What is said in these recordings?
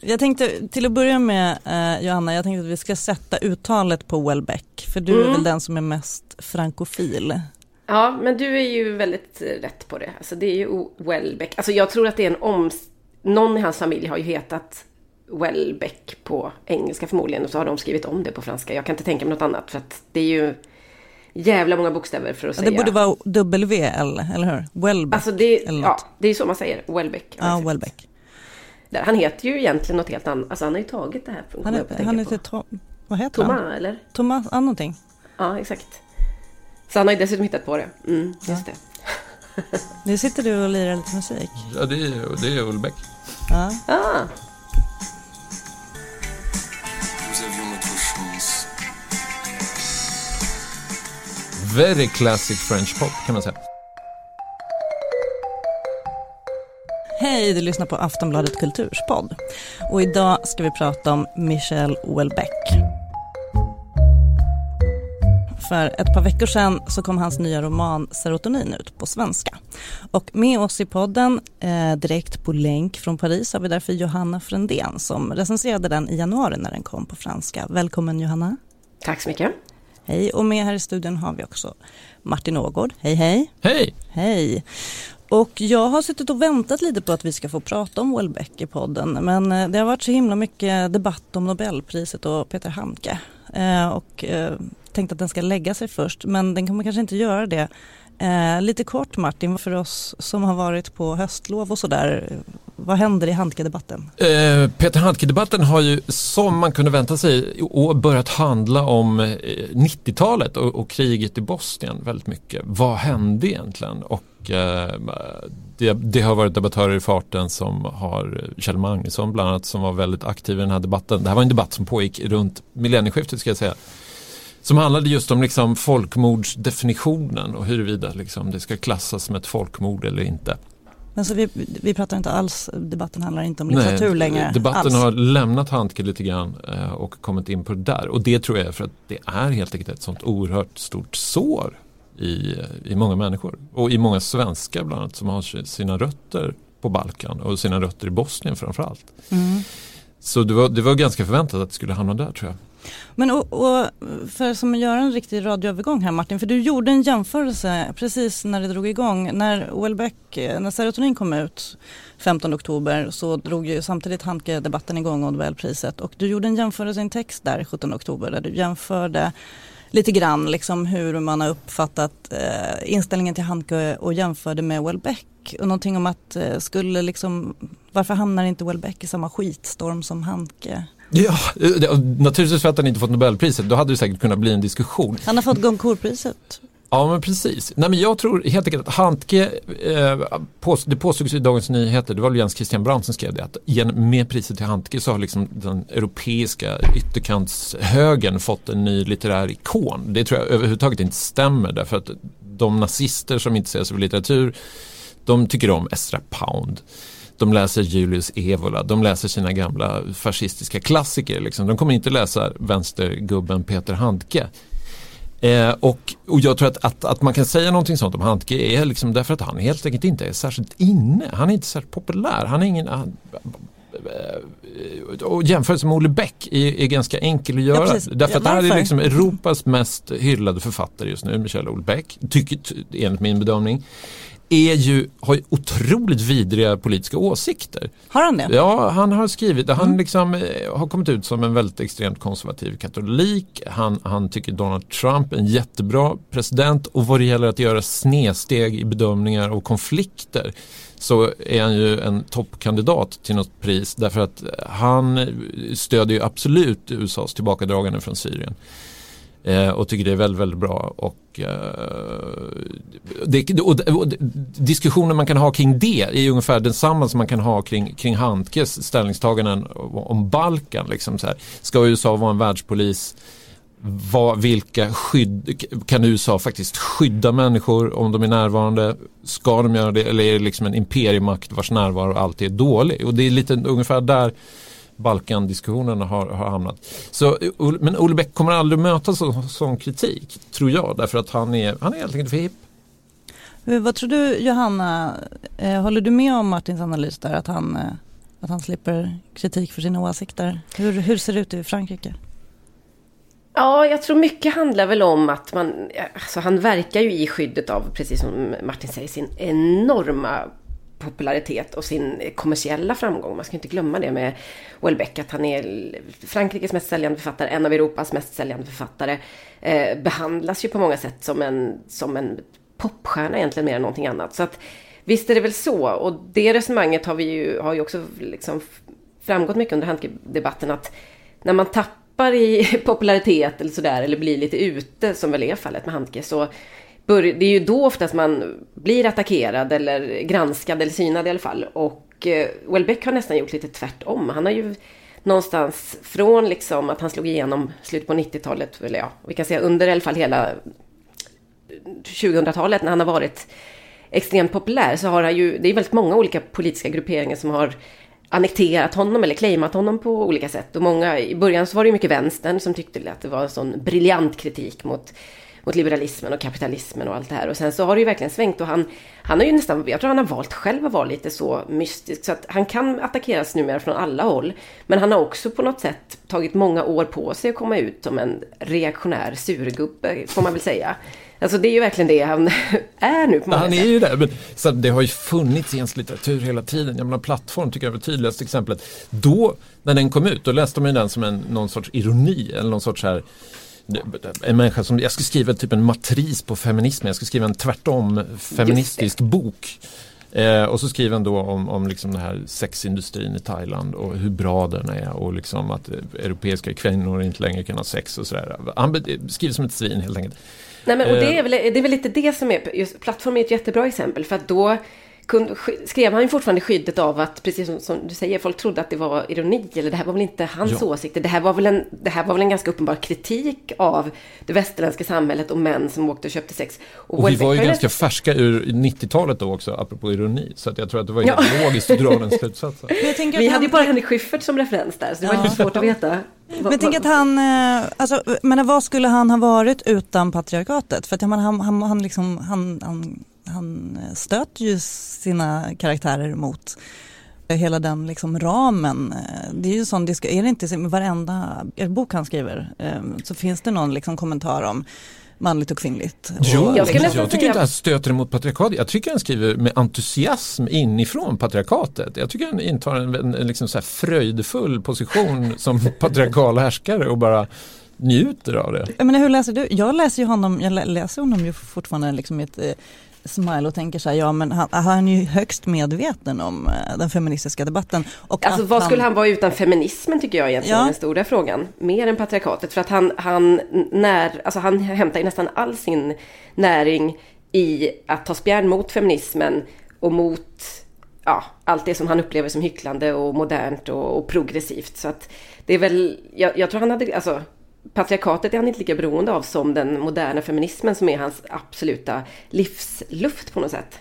Jag tänkte till att börja med eh, Johanna, jag tänkte att vi ska sätta uttalet på Welbeck. För du mm. är väl den som är mest frankofil. Ja, men du är ju väldigt rätt på det. Alltså det är ju Welbeck. Alltså jag tror att det är en om... Någon i hans familj har ju hetat Welbeck på engelska förmodligen. Och så har de skrivit om det på franska. Jag kan inte tänka mig något annat. För att det är ju jävla många bokstäver för att ja, säga. Det borde vara WL, eller hur? Welbeck. Alltså det, ja, det är så man säger. Welbeck. Ja, Welbeck. Där, han heter ju egentligen något helt annat. Alltså han har ju tagit det här. Han, är, han heter Tom, vad heter Thomas, han? eller? Thomas, ja, någonting. Ja, exakt. Så han har ju dessutom hittat på det. Mm, just ja. det. Nu sitter du och lirar lite musik. Ja, det är, det är Ulbeck. Ja. Ah. Very classic French pop kan man säga. Hej, du lyssnar på Aftonbladet Kulturspodd. Och idag ska vi prata om Michel Houellebecq. För ett par veckor sedan så kom hans nya roman Serotonin ut på svenska. Och med oss i podden, eh, direkt på länk från Paris, har vi därför Johanna Frändén som recenserade den i januari när den kom på franska. Välkommen Johanna. Tack så mycket. Hej, och med här i studion har vi också Martin Ågård. Hej, hej. Hej. Hej. Och jag har suttit och väntat lite på att vi ska få prata om Welbeck i podden. Men eh, det har varit så himla mycket debatt om Nobelpriset och Peter Handke. Eh, och eh, tänkt att den ska lägga sig först, men den kommer kanske inte göra det. Lite kort Martin, för oss som har varit på höstlov och sådär, vad händer i Handke-debatten? Peter Handke-debatten har ju som man kunde vänta sig börjat handla om 90-talet och, och, kriget i Bosnien väldigt mycket. Vad hände egentligen? Och eh, det, det, har varit debattörer i farten som har Kjell Magnusson bland annat som var väldigt aktiv i den här debatten. Det här var en debatt som pågick runt millennieskiftet ska jag säga. Som handlade just om liksom folkmordsdefinitionen och huruvida liksom det ska klassas som ett folkmord eller inte. Men så vi, vi pratar inte alls, debatten handlar inte om litteratur Nej, längre? Debatten alls. har lämnat Handke lite grann eh, och kommit in på det där. Och det tror jag är för att det är helt enkelt ett sånt oerhört stort sår i, i många människor. Och i många svenskar bland annat som har sina rötter på Balkan och sina rötter i Bosnien framförallt. Mm. Så det var, det var ganska förväntat att det skulle hamna där tror jag. Men och, och för som att göra en riktig radioövergång här Martin, för du gjorde en jämförelse precis när det drog igång. När Welbeck, när Serotonin kom ut 15 oktober så drog ju samtidigt Handke-debatten igång och Nobelpriset och du gjorde en jämförelse i en text där 17 oktober där du jämförde lite grann liksom hur man har uppfattat eh, inställningen till Handke och jämförde med Welbeck och någonting om att eh, skulle liksom varför hamnar inte Welbeck i samma skitstorm som Handke? Ja, naturligtvis för att han inte fått Nobelpriset. Då hade det säkert kunnat bli en diskussion. Han har fått Goncourtpriset. Ja men precis. Nej, men jag tror helt enkelt att Handke, eh, pås det påstods i Dagens Nyheter, det var väl Jens Christian Brandt som skrev det, att med priset till Handke så har liksom den europeiska ytterkantshögern fått en ny litterär ikon. Det tror jag överhuvudtaget inte stämmer därför att de nazister som intresserar sig för litteratur de tycker om Estra Pound de läser Julius Evola, de läser sina gamla fascistiska klassiker. Liksom. De kommer inte läsa vänstergubben Peter Handke. Eh, och, och jag tror att, att, att, man kan säga någonting sånt om Handke är liksom därför att han helt enkelt inte är särskilt inne. Han är inte särskilt populär. Han är ingen, han, eh, och jämförelse med Olle Bäck är, är ganska enkel att göra. Ja, därför att ja, han är liksom Europas mest hyllade författare just nu, Michel Houellebecq, enligt min bedömning är ju, har ju otroligt vidriga politiska åsikter. Har han det? Ja, han har skrivit, han mm. liksom eh, har kommit ut som en väldigt extremt konservativ katolik. Han, han tycker Donald Trump är en jättebra president och vad det gäller att göra snedsteg i bedömningar och konflikter så är han ju en toppkandidat till något pris därför att han stödjer ju absolut USAs tillbakadragande från Syrien. Eh, och tycker det är väldigt, väldigt bra. Och, eh, det, och, och, diskussionen man kan ha kring det är ungefär densamma som man kan ha kring, kring Handkes ställningstaganden om Balkan. Liksom så här. Ska USA vara en världspolis? Vad, vilka skydd kan USA faktiskt skydda människor om de är närvarande? Ska de göra det eller är det liksom en imperiemakt vars närvaro alltid är dålig? Och det är lite ungefär där Balkandiskussionerna har, har hamnat. Så, men Olle Bäck kommer aldrig möta så, sån kritik, tror jag, därför att han är, han är helt enkelt för hipp. Vad tror du Johanna, eh, håller du med om Martins analys där att han, eh, Att han slipper kritik för sina åsikter. Hur, hur ser det ut i Frankrike? Ja, jag tror mycket handlar väl om att man, alltså han verkar ju i skyddet av, precis som Martin säger, sin enorma popularitet och sin kommersiella framgång. Man ska inte glömma det med Houellebecq. att han är Frankrikes mest säljande författare, en av Europas mest säljande författare. Eh, behandlas ju på många sätt som en, som en popstjärna egentligen mer än någonting annat. Så att visst är det väl så. Och det resonemanget har, vi ju, har ju också liksom framgått mycket under handdebatten att när man tappar i popularitet eller sådär, eller blir lite ute, som väl är fallet med Handke, så det är ju då oftast man blir attackerad eller granskad eller synad i alla fall. Och eh, Welbeck har nästan gjort lite tvärtom. Han har ju någonstans från liksom att han slog igenom slutet på 90-talet, eller ja, vi kan säga under i alla fall hela 2000-talet när han har varit extremt populär så har han ju, det är väldigt många olika politiska grupperingar som har annekterat honom eller claimat honom på olika sätt. Och många, i början så var det ju mycket vänstern som tyckte att det var en sån briljant kritik mot mot liberalismen och kapitalismen och allt det här. Och sen så har det ju verkligen svängt och han, han har ju nästan, jag tror han har valt själv att vara lite så mystisk. Så att han kan attackeras numera från alla håll. Men han har också på något sätt tagit många år på sig att komma ut som en reaktionär surgubbe, får man väl säga. Alltså det är ju verkligen det han är nu på många Han är ju det. Men, så det har ju funnits i ens litteratur hela tiden. Jag menar plattform tycker jag var tydligaste exemplet. Då, när den kom ut, då läste man ju den som en, någon sorts ironi eller någon sorts här en människa som, jag ska skriva typ en matris på feminism, jag ska skriva en tvärtom feministisk bok. Eh, och så skriver han då om, om liksom den här sexindustrin i Thailand och hur bra den är och liksom att europeiska kvinnor inte längre kan ha sex och sådär. Han skriver som ett svin helt enkelt. Nej, men, och det, är eh. väl, det är väl lite det som är, just plattform är ett jättebra exempel för att då kunde, skrev han ju fortfarande skyddet av att, precis som, som, du säger, folk trodde att det var ironi, eller det här var väl inte hans ja. åsikter. Det här, var väl en, det här var väl en ganska uppenbar kritik av det västerländska samhället och män som åkte och köpte sex. Och, och vi var ju ganska färska ur 90-talet då också, apropå ironi. Så att jag tror att det var helt ja. logiskt att dra den slutsatsen. vi hade ju bara Henrik Schyffert som referens där, så det var ja. lite svårt att veta. Men jag tänker att han, eh, alltså, men vad skulle han ha varit utan patriarkatet? För att han, han, han, han, liksom, han, han han stöter ju sina karaktärer mot hela den liksom ramen. Det är ju sån, är det inte med varenda bok han skriver så finns det någon liksom kommentar om manligt och kvinnligt. Jo, jag, jag, jag tycker inte han stöter emot patriarkatet. Jag tycker han skriver med entusiasm inifrån patriarkatet. Jag tycker han intar en, en, en liksom så här fröjdefull position som patriarkal härskare och bara njuter av det. Menar, hur läser du? Jag läser ju honom, jag läser honom ju fortfarande liksom i ett eh, Smile och tänker så här, ja men han, han är ju högst medveten om eh, den feministiska debatten. Och alltså vad han... skulle han vara utan feminismen tycker jag egentligen ja. är den stora frågan. Mer än patriarkatet. För att han, han, när, alltså han hämtar ju nästan all sin näring i att ta spjärn mot feminismen och mot ja, allt det som han upplever som hycklande och modernt och, och progressivt. Så att det är väl, jag, jag tror han hade, alltså patriarkatet är han inte lika beroende av som den moderna feminismen som är hans absoluta livsluft på något sätt.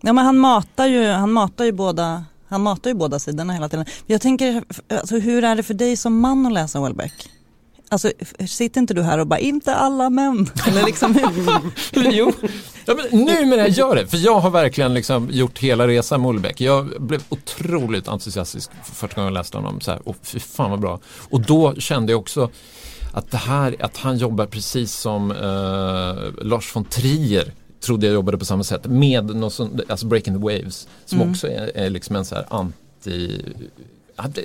Ja men han matar ju, han matar ju båda han matar ju båda sidorna hela tiden. Jag tänker, alltså, hur är det för dig som man att läsa Welbeck? Alltså sitter inte du här och bara, inte alla män? Eller liksom, jo, ja, men nu menar jag gör det. För jag har verkligen liksom gjort hela resan med Welbeck. Jag blev otroligt entusiastisk för första gången jag läste honom. Så här, och fy fan vad bra. Och då kände jag också att, det här, att han jobbar precis som eh, Lars von Trier trodde jag jobbade på samma sätt med något som, alltså Breaking the Waves som mm. också är, är liksom en så här anti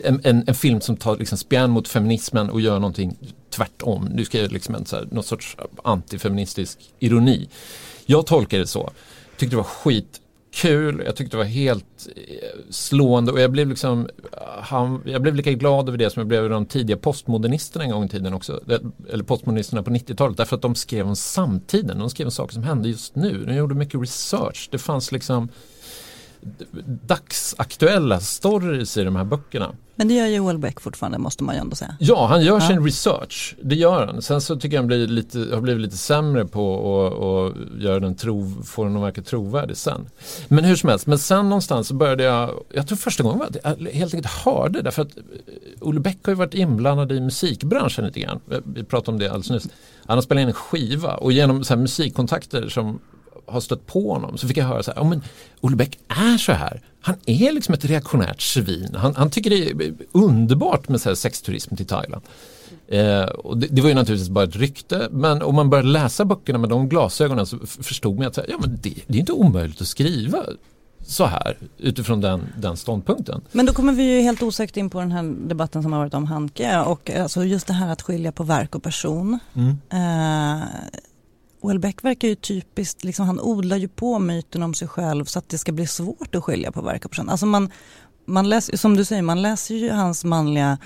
en, en, en, film som tar liksom spjärn mot feminismen och gör någonting tvärtom. Du ska göra liksom en så här, någon sorts antifeministisk ironi. Jag tolkar det så. Tyckte det var skit kul, jag tyckte det var helt eh, slående. Och jag blev liksom han, jag blev lika glad över det som jag blev över de tidiga postmodernisterna en gång i tiden också. Eller postmodernisterna på 90-talet därför att de skrev om samtiden, de skrev om saker som hände just nu. De gjorde mycket research, det fanns liksom dagsaktuella stories i de här böckerna. Men det gör ju Welbeck fortfarande måste man ju ändå säga. Ja, han gör ja. sin research. Det gör han. Sen så tycker jag han blir lite, har blivit lite sämre på att göra den tro, få den att verka trovärdig sen. Men hur som helst, men sen någonstans så började jag, jag tror första gången var att jag helt enkelt hörde därför att Olle Beck har ju varit inblandad i musikbranschen lite grann. Vi pratade om det alldeles nyss. Han har spelat in en skiva och genom så musikkontakter som har stött på honom så fick jag höra så här, ja men Olle Bäck är så här. Han är liksom ett reaktionärt svin. Han, han tycker det är underbart med så här sexturism till Thailand. Eh, och det, det, var ju naturligtvis bara ett rykte men om man började läsa böckerna med de glasögonen så förstod man att ja, men det, det är inte omöjligt att skriva så här utifrån den, den ståndpunkten. Men då kommer vi ju helt osäkert in på den här debatten som har varit om Hanke och alltså just det här att skilja på verk och person. Mm. Eh, Houellebecq verkar ju typiskt, liksom, han odlar ju på myten om sig själv så att det ska bli svårt att skilja på verk och person. Alltså man, man läser, som du säger, man läser ju hans manliga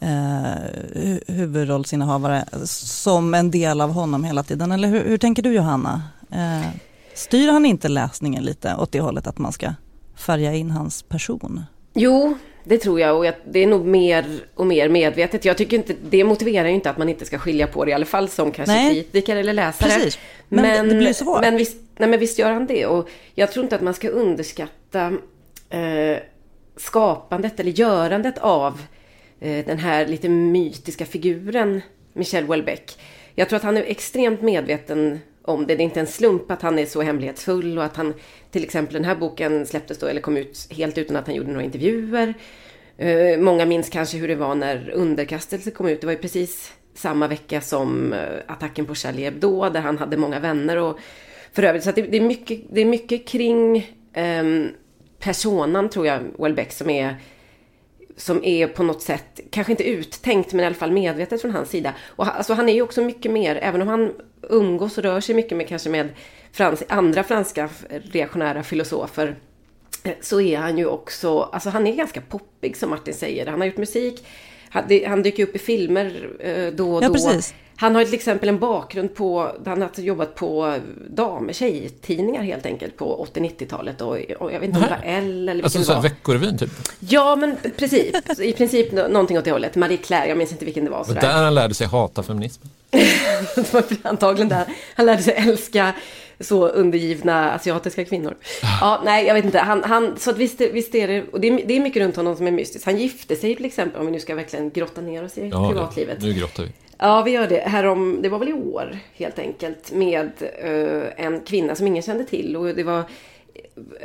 eh, huvudrollsinnehavare som en del av honom hela tiden. Eller hur, hur tänker du Johanna? Eh, styr han inte läsningen lite åt det hållet att man ska färga in hans person? Jo, det tror jag och det är nog mer och mer medvetet. Jag tycker inte, det motiverar ju inte att man inte ska skilja på det i alla fall som kanske nej. kritiker eller läsare. Precis. Men, men det blir svårt. Men visst, nej, men visst gör han det och jag tror inte att man ska underskatta eh, skapandet eller görandet av eh, den här lite mytiska figuren Michel Houellebecq. Jag tror att han är extremt medveten om det. Det är inte en slump att han är så hemlighetsfull och att han till exempel den här boken släpptes då eller kom ut helt utan att han gjorde några intervjuer. Eh, många minns kanske hur det var när Underkastelse kom ut. Det var ju precis samma vecka som eh, attacken på Charlie Hebdo där han hade många vänner och för övrigt så det, det, är mycket, det är mycket kring ehm, personan tror jag, Welbeck som är som är på något sätt, kanske inte uttänkt men i alla fall medvetet från hans sida. Och alltså, han är ju också mycket mer, även om han umgås och rör sig mycket med kanske med frans, andra franska reaktionära filosofer eh, så är han ju också, alltså han är ganska poppig som Martin säger. Han har gjort musik, han, han dyker upp i filmer eh, då och ja, då. Precis. Han har till exempel en bakgrund på, han har jobbat på dam, tjejtidningar helt enkelt på 80-90-talet och, och, jag vet inte om det var L eller vilken alltså, det var. Veckorevyn typ? Ja, men precis. I princip någonting åt det hållet. Marie Claire, jag minns inte vilken det var. Sådär. Där han lärde sig hata feminismen. antagligen där han lärde sig älska så undergivna asiatiska kvinnor. Ja, nej, jag vet inte. Han, han, så att visst, visst är det, och det är, det är mycket runt honom som är mystiskt. Han gifte sig till exempel, om vi nu ska verkligen grotta ner oss i ja, privatlivet. nu grottar vi. Ja, vi gör det. Härom, det var väl i år helt enkelt. Med uh, en kvinna som ingen kände till. Och det var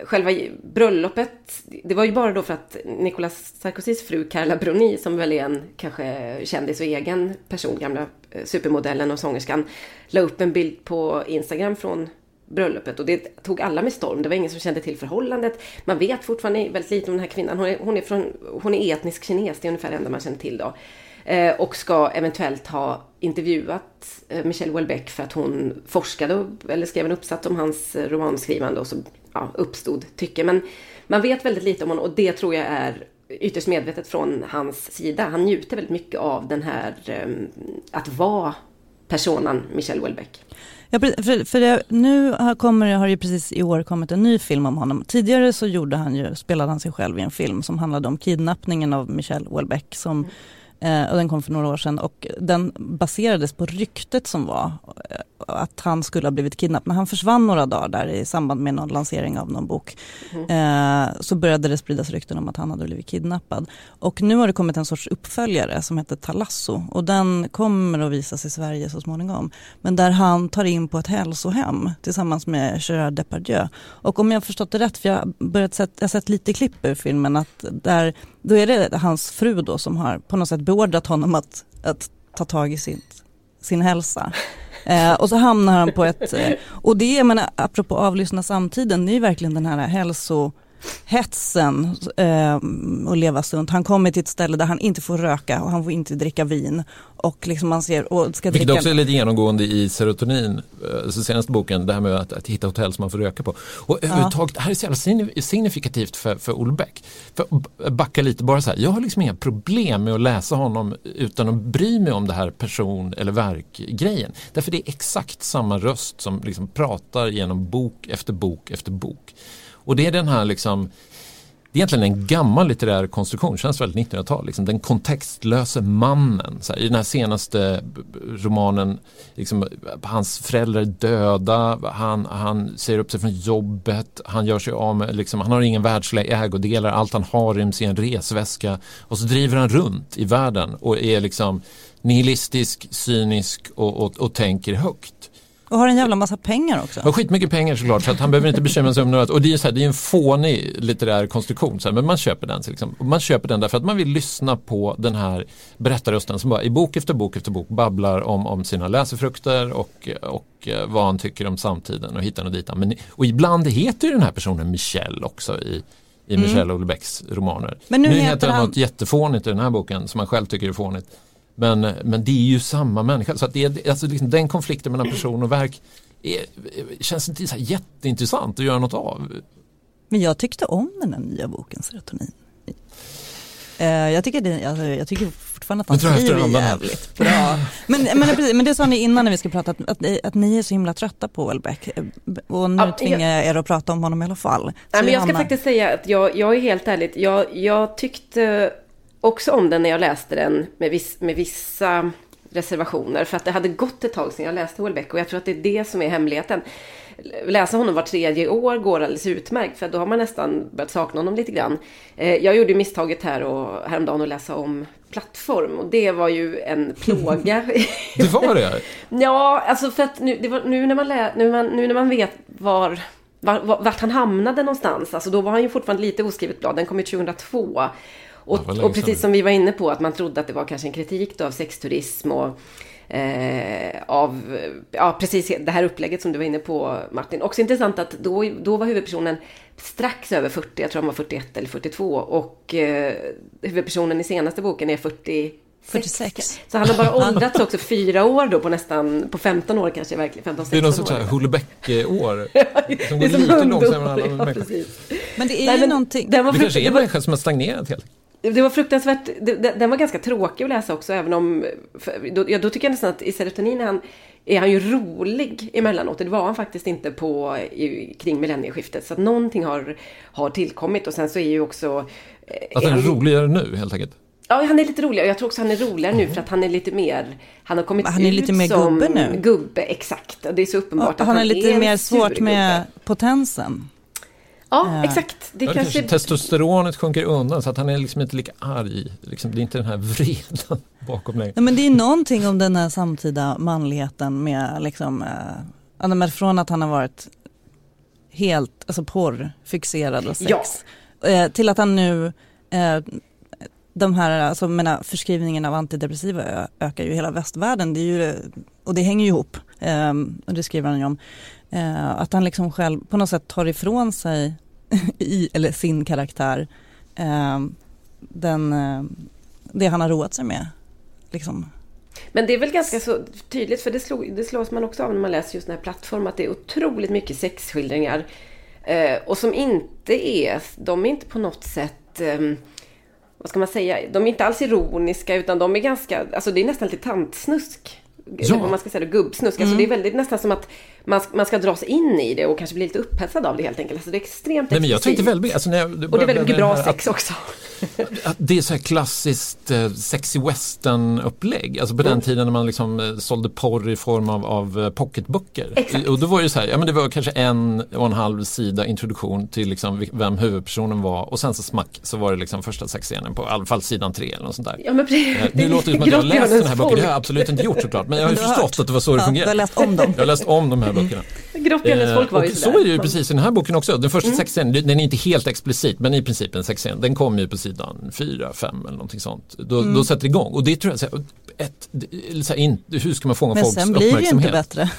själva bröllopet. Det var ju bara då för att Nicolas Sarkozys fru Carla Bruni, som väl är en kanske kändis och egen person, gamla eh, supermodellen och sångerskan, la upp en bild på Instagram från bröllopet och det tog alla med storm. Det var ingen som kände till förhållandet. Man vet fortfarande väldigt lite om den här kvinnan. Hon är, hon är, från, hon är etnisk kines, det är ungefär det enda man känner till då. Eh, och ska eventuellt ha intervjuat eh, Michelle Houellebecq för att hon forskade eller skrev en uppsats om hans eh, romanskrivande och så ja, uppstod tycke. Men man vet väldigt lite om honom och det tror jag är ytterst medvetet från hans sida. Han njuter väldigt mycket av den här att vara personan Michelle Houellebecq. Ja, för, för det, nu har, kommer, har det precis i år kommit en ny film om honom. Tidigare så gjorde han ju, spelade han sig själv i en film som handlade om kidnappningen av Michelle Houellebecq som mm Eh, och den kom för några år sedan och den baserades på ryktet som var eh, att han skulle ha blivit kidnappad. När han försvann några dagar där i samband med någon lansering av någon bok mm. så började det spridas rykten om att han hade blivit kidnappad. Och nu har det kommit en sorts uppföljare som heter Talasso och den kommer att visas i Sverige så småningom. Men där han tar in på ett hälsohem tillsammans med Gerard Depardieu. Och om jag har förstått det rätt, för jag har börjat sett, jag har sett lite klipp ur filmen, att där, då är det hans fru då som har på något sätt beordrat honom att, att ta tag i sin, sin hälsa. Eh, och så hamnar han på ett, eh, och det men apropå avlyssna samtiden, det är ju verkligen den här hälso hetsen eh, och leva sunt. Han kommer till ett ställe där han inte får röka och han får inte dricka vin. Och liksom man ser, och ska Vilket dricka... också är lite genomgående i serotonin, alltså senaste boken, det här med att, att hitta hotell som man får röka på. Och överhuvudtaget, det här är så jävla signifikativt för, för Olle Beck. För backa lite bara så här, jag har liksom inga problem med att läsa honom utan att bry mig om det här person eller verkgrejen. Därför det är exakt samma röst som liksom pratar genom bok efter bok efter bok. Och det är den här liksom det är egentligen en gammal litterär konstruktion, känns väldigt 1900-tal. Liksom, den kontextlöse mannen. Så här, I den här senaste romanen, liksom, hans föräldrar är döda, han, han säger upp sig från jobbet, han gör sig av med, liksom, han har ingen världsliga ägodelar, allt han har ryms i en resväska och så driver han runt i världen och är liksom nihilistisk, cynisk och, och, och tänker högt. Och har en jävla massa pengar också. Har skitmycket pengar såklart så att han behöver inte bekymra sig om något. Och det är, så här, det är en fånig litterär konstruktion. Så här, men man köper den. Liksom. Man köper den därför att man vill lyssna på den här berättarrösten som bara i bok efter bok efter bok babblar om, om sina läsefrukter och, och eh, vad han tycker om samtiden och hitan och ditan. Men, och ibland heter ju den här personen Michel också i, i mm. Michel Houellebecqs romaner. Men nu, nu heter han något jättefånigt i den här boken som han själv tycker är fånigt. Men, men det är ju samma människa. Så att det är, alltså liksom den konflikten mellan person och verk är, känns inte så jätteintressant att göra något av. Men jag tyckte om den här nya boken Serotonin. Uh, jag, tycker det, alltså, jag tycker fortfarande att han skriver jävligt bra. Men, men, precis, men det sa ni innan när vi ska prata, att, att, att ni är så himla trötta på Welbeck. Och nu ja, tvingar jag er att prata om honom i alla fall. Nej, men jag ska faktiskt säga att jag, jag är helt ärligt, jag, jag tyckte också om den när jag läste den med, viss, med vissa reservationer. För att det hade gått ett tag sedan jag läste Houellebecq och jag tror att det är det som är hemligheten. Läsa honom var tredje år går alldeles utmärkt för då har man nästan börjat sakna honom lite grann. Eh, jag gjorde misstaget här och häromdagen att läsa om Plattform och det var ju en plåga. det var det? ja, alltså för att nu, var, nu, när, man lä, nu, man, nu när man vet var var, vart han hamnade någonstans. Alltså då var han ju fortfarande lite oskrivet blad. Den kom ju 2002. Och, och precis som vi var inne på att man trodde att det var kanske en kritik då av sexturism och eh, av ja, precis det här upplägget som du var inne på Martin. Också intressant att då, då var huvudpersonen strax över 40, jag tror han var 41 eller 42 och eh, huvudpersonen i senaste boken är 40 46. Så han har bara åldrats också fyra år då på nästan, på 15 år kanske verkligen. 15, det är någon sorts Hullebeck-år. som går lite långsammare än alla Men det är Nej, ju men, någonting. Det, var det kanske är en människa som har stagnerat helt det var fruktansvärt, den var ganska tråkig att läsa också även om, då, ja, då tycker jag nästan att i serotonin är han, är han ju rolig emellanåt. Det var han faktiskt inte på, i, kring millennieskiftet. Så att någonting har, har tillkommit och sen så är ju också... Eh, att han är roligare nu helt enkelt? Ja, han är lite roligare. Jag tror också han är roligare nu för att han är lite mer... Han har kommit han är ut lite mer som gubbe nu. Gubbe, exakt. Och det är så uppenbart ja, att han, han är lite mer svårt med potensen. Ja, uh, exakt. Det ja, kanske... Testosteronet sjunker undan så att han är liksom inte lika arg. Liksom, det är inte den här vreden bakom längre. Ja, men det är någonting om den här samtida manligheten med liksom, eh, från att han har varit helt alltså porrfixerad och sex. Ja. Eh, till att han nu, eh, de här, alltså menar, förskrivningen av antidepressiva ökar ju i hela västvärlden. Det är ju, och det hänger ju ihop, eh, och det skriver han ju om. Eh, att han liksom själv på något sätt tar ifrån sig, i, eller sin karaktär, eh, den, eh, det han har roat sig med. Liksom. Men det är väl ganska så tydligt, för det, slog, det slås man också av när man läser just den här plattformen, att det är otroligt mycket sexskildringar. Eh, och som inte är, de är inte på något sätt ehm, vad ska man säga, de är inte alls ironiska utan de är ganska, alltså det är nästan lite tantsnusk ja. vad man ska säga, gubbsnusk. Mm. Alltså det är väldigt nästan som att man, man ska dras in i det och kanske bli lite upphetsad av det helt enkelt. Alltså det är extremt Nej, men jag tänkte väldigt, alltså när jag, Och det är väldigt mycket bra sex att, också. att det är så här klassiskt eh, sexy western upplägg. Alltså på mm. den tiden när man liksom eh, sålde porr i form av, av eh, pocketböcker. Exakt. Och då var det så här, ja men det var kanske en och en halv sida introduktion till liksom vem huvudpersonen var och sen så smack så var det liksom första sexscenen på i alla fall sidan tre eller något sånt där. Ja, men precis. Nu låter det som att jag har läst den här boken, det har jag absolut inte gjort såklart. Men jag har ju förstått att det var så det fungerade. Du har läst om dem. Jag har läst om de här böckerna. Grottbjörnens folk var ju sådär. Så är det ju precis i den här boken också. Den första mm. sexscenen, den är inte helt explicit men i princip en sexscen. Den kommer ju på sidan 4, 5 eller någonting sånt. Då, mm. då sätter det igång och det tror jag, så här, ett, så här, in, hur ska man fånga men folks uppmärksamhet? Men sen blir det ju inte bättre.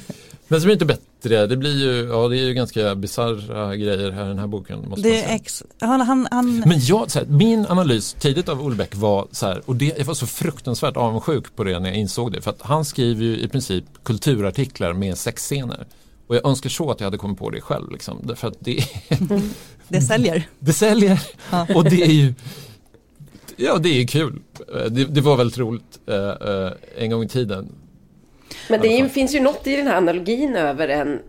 Men det blir inte bättre. Det blir ju, ja, det är ju ganska bisarra grejer här i den här boken. Måste det är ex, han, han, han... Men jag, så här, min analys tidigt av Olbeck var så här, och det, jag var så fruktansvärt avundsjuk på det när jag insåg det. För att han skriver ju i princip kulturartiklar med sexscener. Och jag önskar så att jag hade kommit på det själv. Liksom, för att det, det säljer. Det säljer. Ja. Och det är ju Ja, det är kul. Det, det var väldigt roligt uh, uh, en gång i tiden. Men det är, finns ju något i den här analogin över en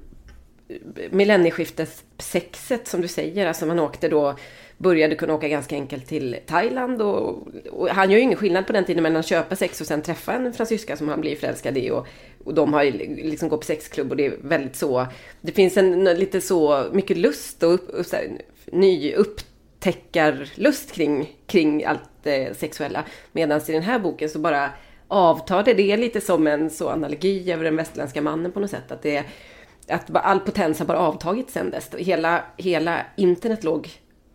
millennieskiftes-sexet som du säger. Alltså man åkte då, började kunna åka ganska enkelt till Thailand och, och han gör ju ingen skillnad på den tiden mellan att köpa sex och sen träffa en fransyska som han blir förälskad i och, och de har liksom gått på sexklubb och det är väldigt så, det finns en lite så mycket lust och, upp, och här, ny upptäckarlust kring, kring allt det sexuella. Medan i den här boken så bara avtar det. Det är lite som en så analogi över den västerländska mannen på något sätt. Att, det, att all potens har bara avtagit sen dess. Hela, hela internet låg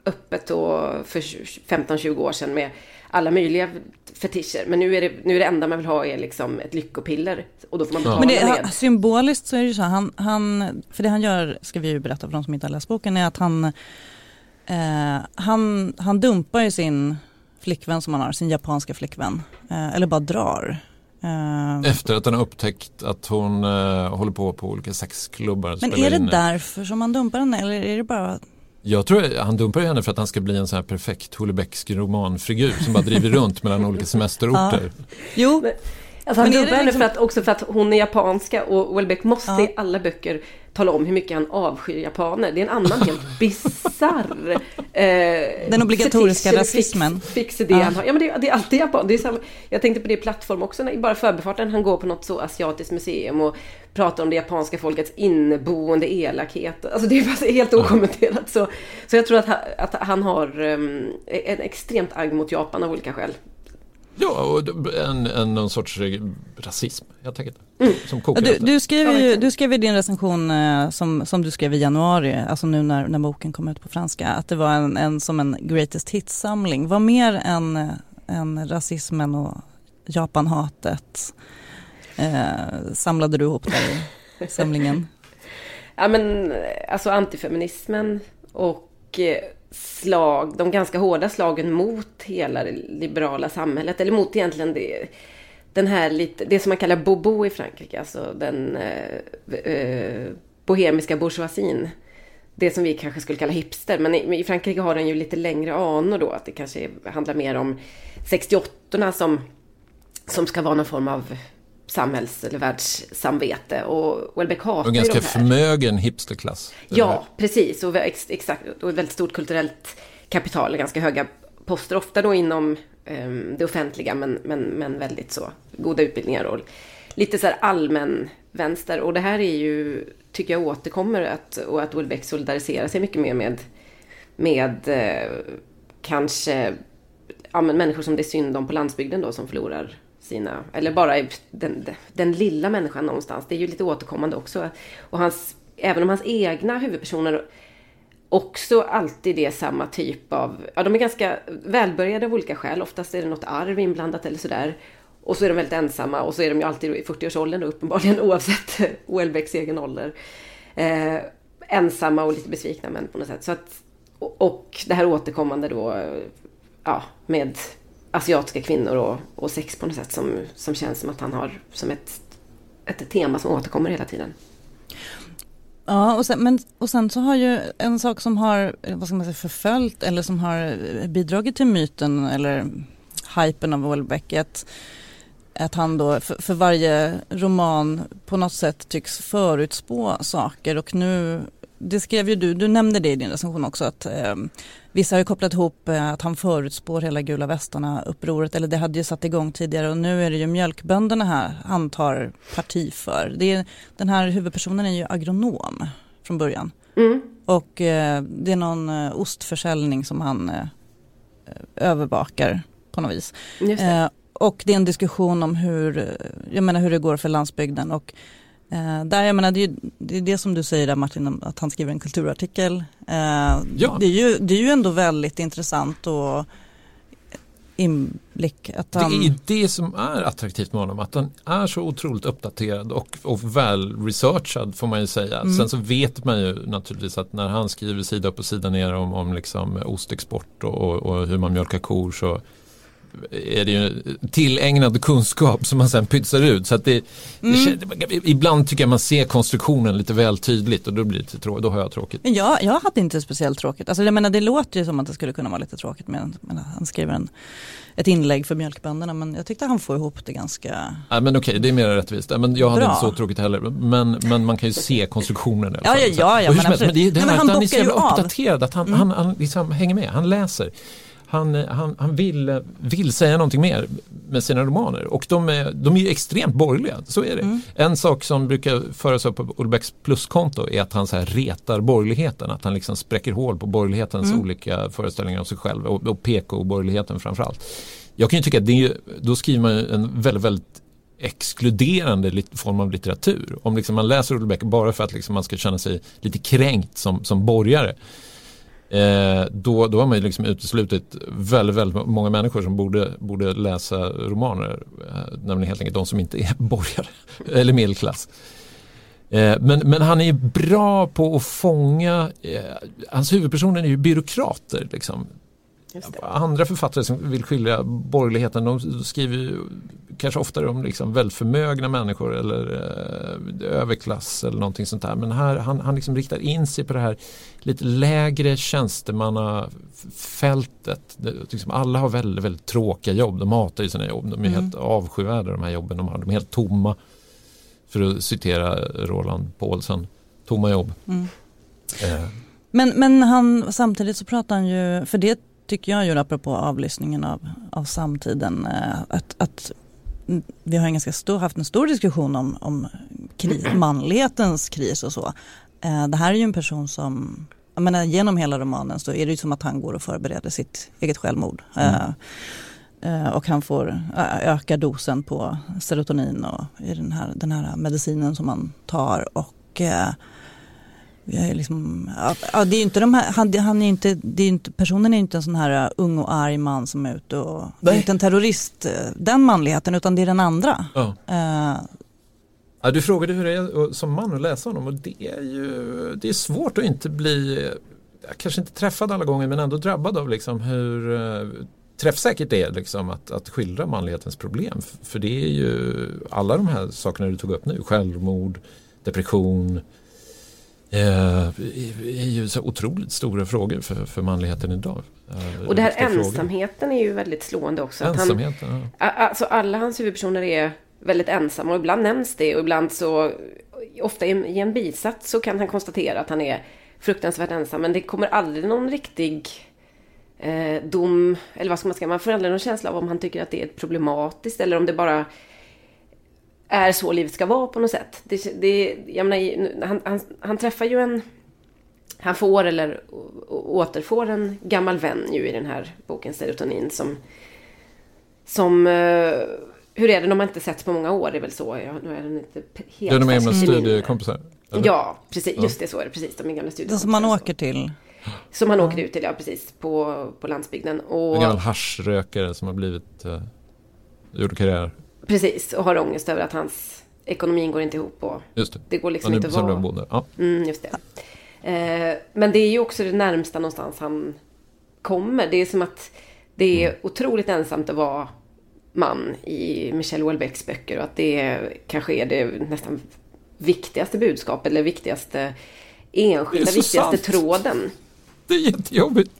öppet då för 15-20 år sedan med alla möjliga fetischer. Men nu är, det, nu är det enda man vill ha är liksom ett lyckopiller. Och då får man betala Men det, med. Symboliskt så är det ju så, han, han, för det han gör, ska vi ju berätta för de som inte har läst boken, är att han, eh, han, han dumpar ju sin flickvän som han har, sin japanska flickvän. Eh, eller bara drar. Eh, Efter att han har upptäckt att hon eh, håller på på olika sexklubbar. Men är det in. därför som han dumpar henne eller är det bara jag tror han dumpar henne för att han ska bli en sån här perfekt Hullebecksk romanfigur som bara driver runt mellan olika semesterorter. Ja. Jo. Men, alltså han dumpar henne liksom... för att, också för att hon är japanska och Welbeck måste ja. i alla böcker tala om hur mycket han avskyr japaner. Det är en annan helt bisarr... Eh, Den obligatoriska rasismen. Fix, fix det ja. han har. Ja men det, det är alltid japan. Det är samma, jag tänkte på det i plattform också, när, bara förbifarten. Han går på något så asiatiskt museum och pratar om det japanska folkets inneboende elakhet. Alltså det är helt okommenterat. Så, så jag tror att, han, att han har um, en extremt agg mot Japan av olika skäl. Ja, och en, en, någon sorts rasism helt enkelt. Mm. Som du, du, skrev ju, du skrev i din recension eh, som, som du skrev i januari, alltså nu när, när boken kom ut på franska, att det var en, en som en greatest hits-samling. Vad mer än, än rasismen och Japanhatet eh, samlade du ihop där i samlingen? ja men alltså antifeminismen och eh, Eh, slag, de ganska hårda slagen mot hela det liberala samhället. Eller mot egentligen det, den här lite, det som man kallar bobo i Frankrike. Alltså den eh, eh, bohemiska bourgeoisien. Det som vi kanske skulle kalla hipster. Men i, i, Frankrike har den ju lite längre anor då. Att det kanske handlar mer om 68 som, som ska vara någon form av samhälls eller världssamvete. Och Welbeck hatar Och ganska förmögen hipsterklass. Ja, precis. Och, ex, exakt, och ett väldigt stort kulturellt kapital, ganska höga poster. Ofta då inom um, det offentliga, men, men, men väldigt så goda utbildningar och lite så här allmän vänster. Och det här är ju, tycker jag återkommer, att, och att Welbeck solidariserar sig mycket mer med, med eh, kanske ja, men människor som det är synd om på landsbygden då, som förlorar sina, eller bara den, den lilla människan någonstans. Det är ju lite återkommande också. Och hans, även om hans egna huvudpersoner också alltid är samma typ av, ja de är ganska välbörjade av olika skäl. Oftast är det något arv inblandat eller sådär. Och så är de väldigt ensamma och så är de ju alltid i 40-årsåldern uppenbarligen oavsett Houellebecqs egen ålder. Eh, ensamma och lite besvikna men på något sätt. Så att, och, och det här återkommande då, ja, med asiatiska kvinnor och, och sex på något sätt som, som känns som att han har som ett, ett tema som återkommer hela tiden. Ja, och sen, men, och sen så har ju en sak som har eh, vad ska man säga, förföljt eller som har eh, bidragit till myten eller hypen av Welbeck att, att han då för, för, varje roman på något sätt tycks förutspå saker och nu, det skrev ju du, du nämnde det i din recension också att eh, Vissa har ju kopplat ihop eh, att han förutspår hela gula västarna upproret eller det hade ju satt igång tidigare och nu är det ju mjölkbönderna här han tar parti för. Det är, den här huvudpersonen är ju agronom från början. Mm. Och eh, det är någon eh, ostförsäljning som han övervakar på något vis. Och det är en diskussion om hur, jag menar hur det går för landsbygden och Eh, där, jag menar, det, är ju, det är det som du säger där Martin, att han skriver en kulturartikel. Eh, ja. det, är ju, det är ju ändå väldigt intressant och inblick. Att han... Det är det som är attraktivt med honom, att han är så otroligt uppdaterad och, och väl researchad får man ju säga. Mm. Sen så vet man ju naturligtvis att när han skriver sida upp och sida ner om, om liksom ostexport och, och, och hur man mjölkar kor så är det ju tillägnad kunskap som man sen pytsar ut. Så det, mm. det, ibland tycker jag man ser konstruktionen lite väl tydligt och då blir det tråkigt, då har jag tråkigt. Men jag, jag hade inte speciellt tråkigt. Alltså jag menar det låter ju som att det skulle kunna vara lite tråkigt med menar, han skriver en, ett inlägg för mjölkbönderna men jag tyckte han får ihop det ganska ja, men Okej, det är mer rättvist. Men jag hade Bra. inte så tråkigt heller. Men, men man kan ju se konstruktionen i alla fall. Ja, ja, ja, ja men, men, det, det Nej, men han, han är så jävla uppdaterad att han, mm. han, han liksom hänger med, han läser han, han, han vill, vill säga någonting mer med sina romaner och de är, de är extremt borgerliga, så är det. Mm. En sak som brukar föras upp på Olbecks pluskonto är att han så här retar borgerligheten, att han liksom spräcker hål på borgerlighetens mm. olika föreställningar av sig själv och, och PK-borgerligheten framförallt. jag kan ju tycka att det är, då skriver man en väldigt, väldigt exkluderande form av litteratur. Om liksom man läser Ullebeck bara för att liksom man ska känna sig lite kränkt som, som borgare. Eh, då, då har man ju liksom uteslutit väldigt, väldigt många människor som borde, borde läsa romaner. Eh, nämligen helt enkelt de som inte är borgare eller medelklass. Eh, men, men han är bra på att fånga, eh, hans huvudpersoner är ju byråkrater. Liksom. Andra författare som vill skilja borgerligheten de skriver kanske oftare om liksom förmögna människor eller eh, överklass eller någonting sånt där. Men här han, han liksom riktar in sig på det här lite lägre tjänstemannafältet. Det, liksom alla har väldigt, väldigt tråkiga jobb. De hatar ju sina jobb. De är mm. helt avskyvärda de här jobben de har. De är helt tomma. För att citera Roland Paulsen. Tomma jobb. Mm. Eh. Men, men han, samtidigt så pratar han ju, för det tycker jag ju apropå avlyssningen av, av samtiden, eh, att, att vi har en ganska stor, haft en stor diskussion om, om kris, manlighetens kris och så. Eh, det här är ju en person som, jag menar, genom hela romanen så är det ju som att han går och förbereder sitt eget självmord. Mm. Uh, och han får öka dosen på serotonin och i den här, den här medicinen som han tar. Och liksom, ja, det är inte de här, han, han är inte, det är inte, personen är inte en sån här uh, ung och arg man som är ute och, det är inte en terrorist, uh, den manligheten, utan det är den andra. Ja. Uh, ja, du frågade hur det är som man att läsa honom och det är ju det är svårt att inte bli, kanske inte träffad alla gånger men ändå drabbad av liksom hur träffsäkert det är liksom att, att skildra manlighetens problem. För det är ju alla de här sakerna du tog upp nu, självmord, depression, är ju så otroligt stora frågor för, för manligheten idag. Eh, och det här ensamheten frågor. är ju väldigt slående också. Ensamheten, han, ja. Alltså alla hans huvudpersoner är väldigt ensamma och ibland nämns det och ibland så ofta i en bisats så kan han konstatera att han är fruktansvärt ensam men det kommer aldrig någon riktig eh, dom eller vad ska man säga, man får aldrig någon känsla av om han tycker att det är problematiskt eller om det bara är så livet ska vara på något sätt. Det, det, jag menar, han, han, han träffar ju en... Han får eller återfår en gammal vän ju i den här boken Serotonin som... Som... Uh, hur är det när man inte setts på många år? Det är väl så. Jag, nu är den inte helt Det är de gamla studiekompisar? Ja, precis. Just det, så är det. Precis, de är gamla studiekompisar. Som man åker till? Som han åker ut till, ja precis. På, på landsbygden. Och, en gammal haschrökare som har blivit... Uh, gjort karriär Precis, och har ångest över att hans ekonomin går inte ihop. Och just det. det går liksom inte att vara... Ja. Mm, just det. Eh, men det är ju också det närmsta någonstans han kommer. Det är som att det är mm. otroligt ensamt att vara man i Michel Houellebecqs böcker och att det kanske är det nästan viktigaste budskapet eller viktigaste enskilda, viktigaste sant. tråden. Det är jättejobbigt.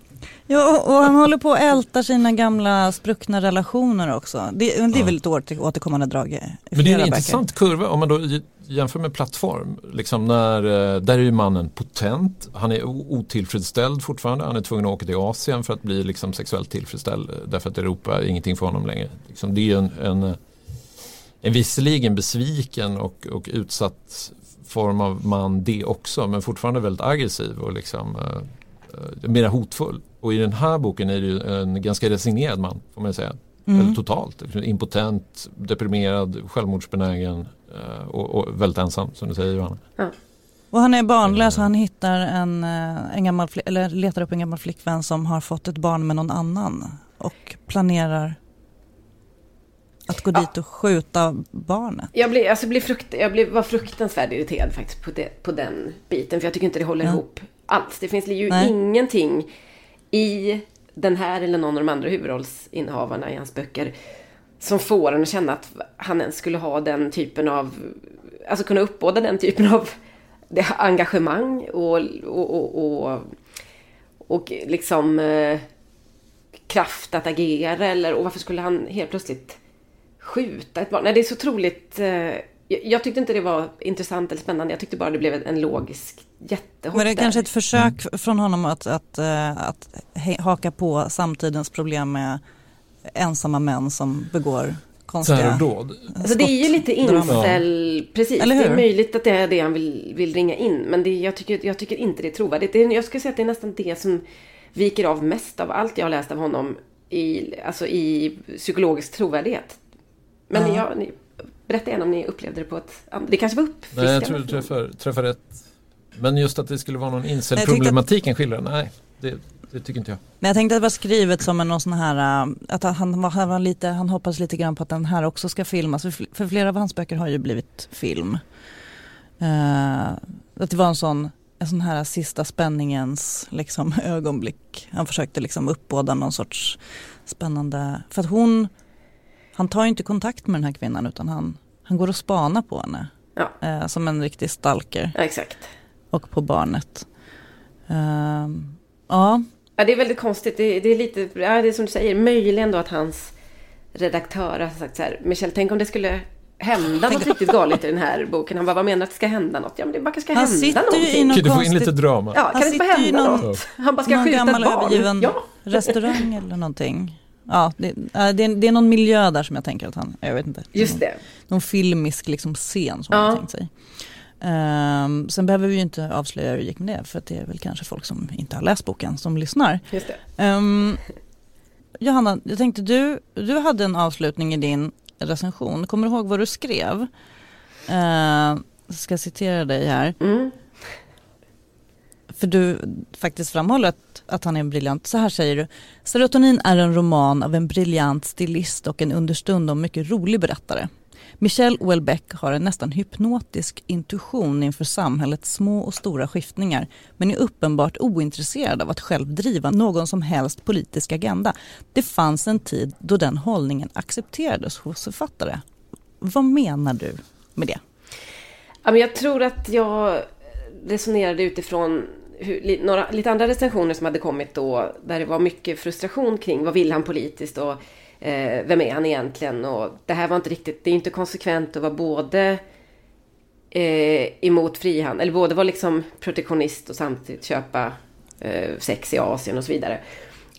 Ja, och han håller på att älta sina gamla spruckna relationer också. Det, det är ja. väl ett återkommande drag Men det är en intressant kurva om man då jämför med plattform. Liksom när, eh, där är ju mannen potent, han är otillfredsställd fortfarande. Han är tvungen att åka till Asien för att bli liksom sexuellt tillfredsställd därför att Europa är ingenting för honom längre. Liksom det är en, en, en visserligen besviken och, och utsatt form av man det också men fortfarande väldigt aggressiv och liksom uh, mera hotfull. Och i den här boken är det ju en ganska resignerad man får man säga. Mm. Eller totalt. Impotent, deprimerad, självmordsbenägen eh, och, och väldigt ensam som du säger Johanna. Ja. Och han är barnlös och han hittar en, eh, en gammal, eller letar upp en gammal flickvän som har fått ett barn med någon annan och planerar att gå ja. dit och skjuta barnet. Jag, blir, alltså blir frukt, jag blir, var fruktansvärt irriterad faktiskt på, det, på den biten. För jag tycker inte det håller ja. ihop alls. Det finns ju Nej. ingenting i den här eller någon av de andra huvudrollsinnehavarna i hans böcker som får en att känna att han ens skulle ha den typen av, alltså kunna uppbåda den typen av det engagemang och, och, och, och, och liksom eh, kraft att agera eller och varför skulle han helt plötsligt skjuta ett barn? Nej, det är så otroligt eh, jag tyckte inte det var intressant eller spännande. Jag tyckte bara det blev en logisk jättehopp. Men det är kanske ett försök mm. från honom att, att, att, att haka på samtidens problem med ensamma män som begår konstiga Terrordåd. Alltså det är ju lite incel, precis. Det är möjligt att det är det han vill, vill ringa in. Men det, jag, tycker, jag tycker inte det är trovärdigt. Det är, jag skulle säga att det är nästan det som viker av mest av allt jag har läst av honom. i, alltså i psykologisk trovärdighet. Men Ja. ja. Berätta gärna om ni upplevde det på ett. Det kanske var uppfriskande. Nej, jag tror du träffar, träffar rätt. Men just att det skulle vara någon incel-problematik en skildrare, nej. Det, det tycker inte jag. Men jag tänkte att det var skrivet som en någon sån här, äh, att han, var, han, var lite, han hoppas lite grann på att den här också ska filmas. För, fl- för flera av hans böcker har ju blivit film. Eh, att det var en sån, en sån här sista spänningens liksom, ögonblick. Han försökte liksom uppbåda någon sorts spännande, för att hon, han tar ju inte kontakt med den här kvinnan utan han, han går och spanar på henne. Ja. Eh, som en riktig stalker Ja, exakt. och på barnet. Ehm, ja, Ja, det är väldigt konstigt. Det, det är lite, ja, det är som du säger, möjligen då att hans redaktör har sagt så här, Michel, tänk om det skulle hända något riktigt galet i den här boken. Han bara, vad menar du att det ska hända något? Ja, men det bara ska Han hända någonting. någon Kan du få in lite drama? Ja, kan Han det inte bara hända något? Han bara ska någon skjuta gammal ett barn. övergiven Ja, restaurang eller någonting. Ja, det, äh, det, är, det är någon miljö där som jag tänker att han, jag vet inte. just det. Någon filmisk liksom scen som Ja. han har tänkt sig. Ehm, sen behöver vi ju inte avslöja hur det gick med det för det är väl kanske folk som inte har läst boken som lyssnar. Just det. Ehm, Johanna, jag tänkte du, du hade en avslutning i din recension. Kommer du ihåg vad du skrev? Uh, ska citera dig här. Mm. För du faktiskt framhåller att, att han är en briljant. Så här säger du. Serotonin är en roman av en briljant stilist och en understundom mycket rolig berättare. Michel Houellebecq har en nästan hypnotisk intuition inför samhällets små och stora skiftningar men är uppenbart ointresserad av att själv driva någon som helst politisk agenda. Det fanns en tid då den hållningen accepterades hos författare. Vad menar du med det? Jag tror att jag resonerade utifrån hur, li, några, lite andra recensioner som hade kommit då, där det var mycket frustration kring vad vill han politiskt och eh, vem är han egentligen? Och det här var inte riktigt, det är inte konsekvent att vara både eh, emot frihandel, eller både vara liksom protektionist och samtidigt köpa eh, sex i Asien och så vidare.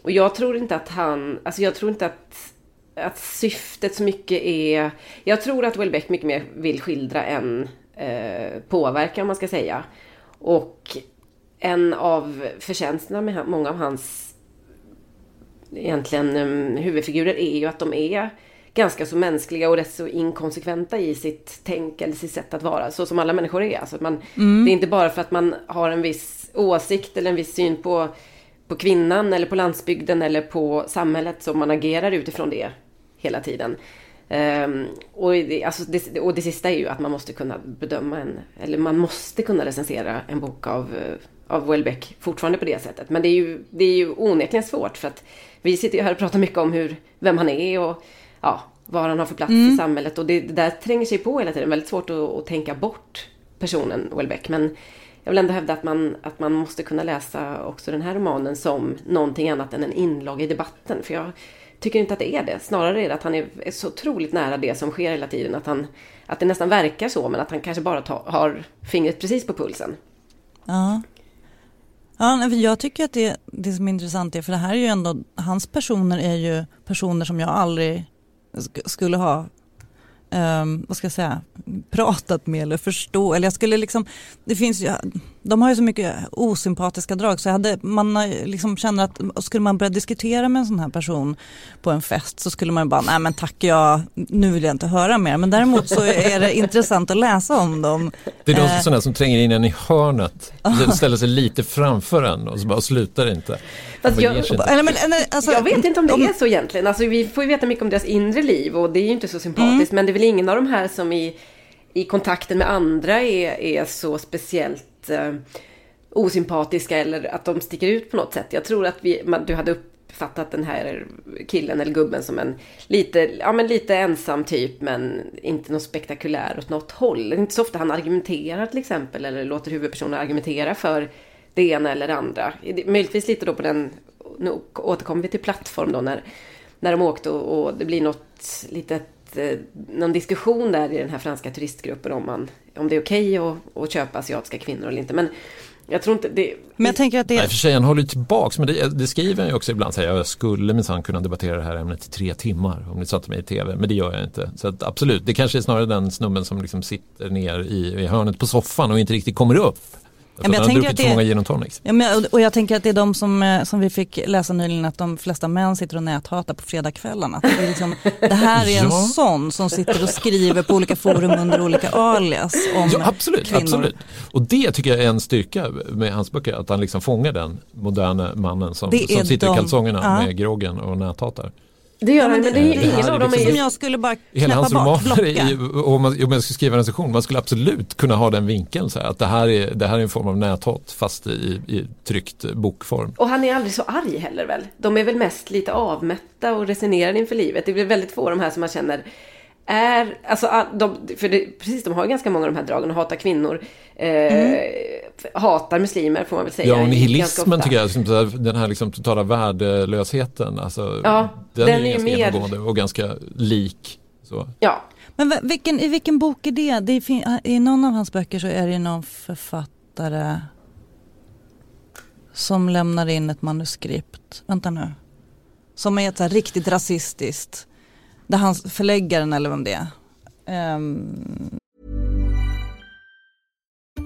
Och jag tror inte att han, alltså jag tror inte att att syftet så mycket är... Jag tror att Welbeck mycket mer vill skildra än eh, påverka om man ska säga. Och en av förtjänsterna med många av hans egentligen um, huvudfigurer är ju att de är ganska så mänskliga och rätt så inkonsekventa i sitt tänk eller sitt sätt att vara. Så som alla människor är. Alltså att man, Det är inte bara för att man har en viss åsikt eller en viss syn på, på kvinnan eller på landsbygden eller på samhället som man agerar utifrån det hela tiden. Ehm, och, det, alltså det, och det sista är ju att man måste kunna bedöma en, eller man måste kunna recensera en bok av, eh, av Welbeck fortfarande på det sättet. Men det är ju, det är ju onekligen svårt för att vi sitter ju här och pratar mycket om hur, vem han är och ja, vad han har för plats i samhället och det, det där tränger sig på hela tiden. Väldigt svårt att, att tänka bort personen Welbeck. Men jag vill ändå hävda att man, att man måste kunna läsa också den här romanen som någonting annat än en inlogg i debatten. För jag tycker inte att det är det. Snarare är det att han är, är så otroligt nära det som sker hela tiden. Att, han, att det nästan verkar så, men att han kanske bara tar, har fingret precis på pulsen. Ja. Ja, jag tycker att det, det som är intressant är, för det här är ju ändå, hans personer är ju personer som jag aldrig sk- skulle ha, um, vad ska jag säga, pratat med eller förstå. Eller jag skulle liksom, det finns ju, de har ju så mycket osympatiska drag så jag hade, man liksom känner att skulle man börja diskutera med en sån här person på en fest så skulle man bara, nej men tack jag, nu vill jag inte höra mer. Men däremot så är det intressant att läsa om dem. Det är de Eh. sådana som tränger in en i hörnet, ställer sig lite framför en och så bara slutar inte. Fast jag-. Eller, men, eller, alltså, jag vet inte om det är så egentligen. Alltså, vi får ju veta mycket om deras inre liv och det är ju inte så sympatiskt. Men det är väl ingen av de här som i, i kontakten med andra är, är så speciellt eh, osympatiska eller att de sticker ut på något sätt. Jag tror att vi, man, du hade uppfattat den här killen eller gubben som en lite, ja, men lite ensam typ men inte något spektakulär åt något håll. Det är inte så ofta han argumenterar till exempel eller låter huvudpersonen argumentera för det ena eller det andra. Möjligtvis lite då på den, nu återkommer vi till plattform då när, när de åkte och, och det blir något litet, eh, någon diskussion där i den här franska turistgruppen om, man, om det är okej att, att köpa asiatiska kvinnor eller inte. Men jag tror inte det... Men jag tänker att det Nej, för sig, han håller ju tillbaks, men det, det skriver han ju också ibland. Säger, jag skulle minsann kunna debattera det här ämnet i tre timmar om ni satte mig i tv, men det gör jag inte. Så att, absolut, det kanske är snarare den snubben som liksom sitter ner i, i hörnet på soffan och inte riktigt kommer upp. För att han har druckit för många gin och tonics. Ja, men, och jag tänker att det är de som, eh, som vi fick läsa nyligen att de flesta män sitter och näthatar på fredagskvällarna. Det, är liksom, det här är en ja. sån som sitter och skriver på olika forum under olika alias om ja, absolut, kvinnor. Absolut. Och det tycker jag är en styrka med hans böcker, att han liksom fångar den moderna mannen som, som sitter de, i kalsongerna ja. med groggen och näthatar. Det gör han, men det är ingen av dem är Som jag skulle bara Hela hans romaner, om man, om jag skulle skriva en recension, man skulle absolut kunna ha den vinkeln. Så här, att det här, är, det här är en form av näthat fast i, i tryckt bokform. Och han är aldrig så arg heller väl? De är väl mest lite avmätta och resonerar inför livet. Det är väldigt få de här som man känner är, alltså, de, för det, precis, de har ganska många av de här dragen, hatar kvinnor, mm. hatar muslimer får man väl säga. Ja, och nihilismen tycker jag, den här liksom totala värdelösheten, alltså, ja, den, den är, är ganska mer... genomgående och ganska lik. Så. Ja. Men vilken, i vilken bok är det? det är, I någon av hans böcker så är det någon författare som lämnar in ett manuskript. Vänta nu. Som är ett så riktigt rasistiskt där hans förläggaren eller vem det är. Um...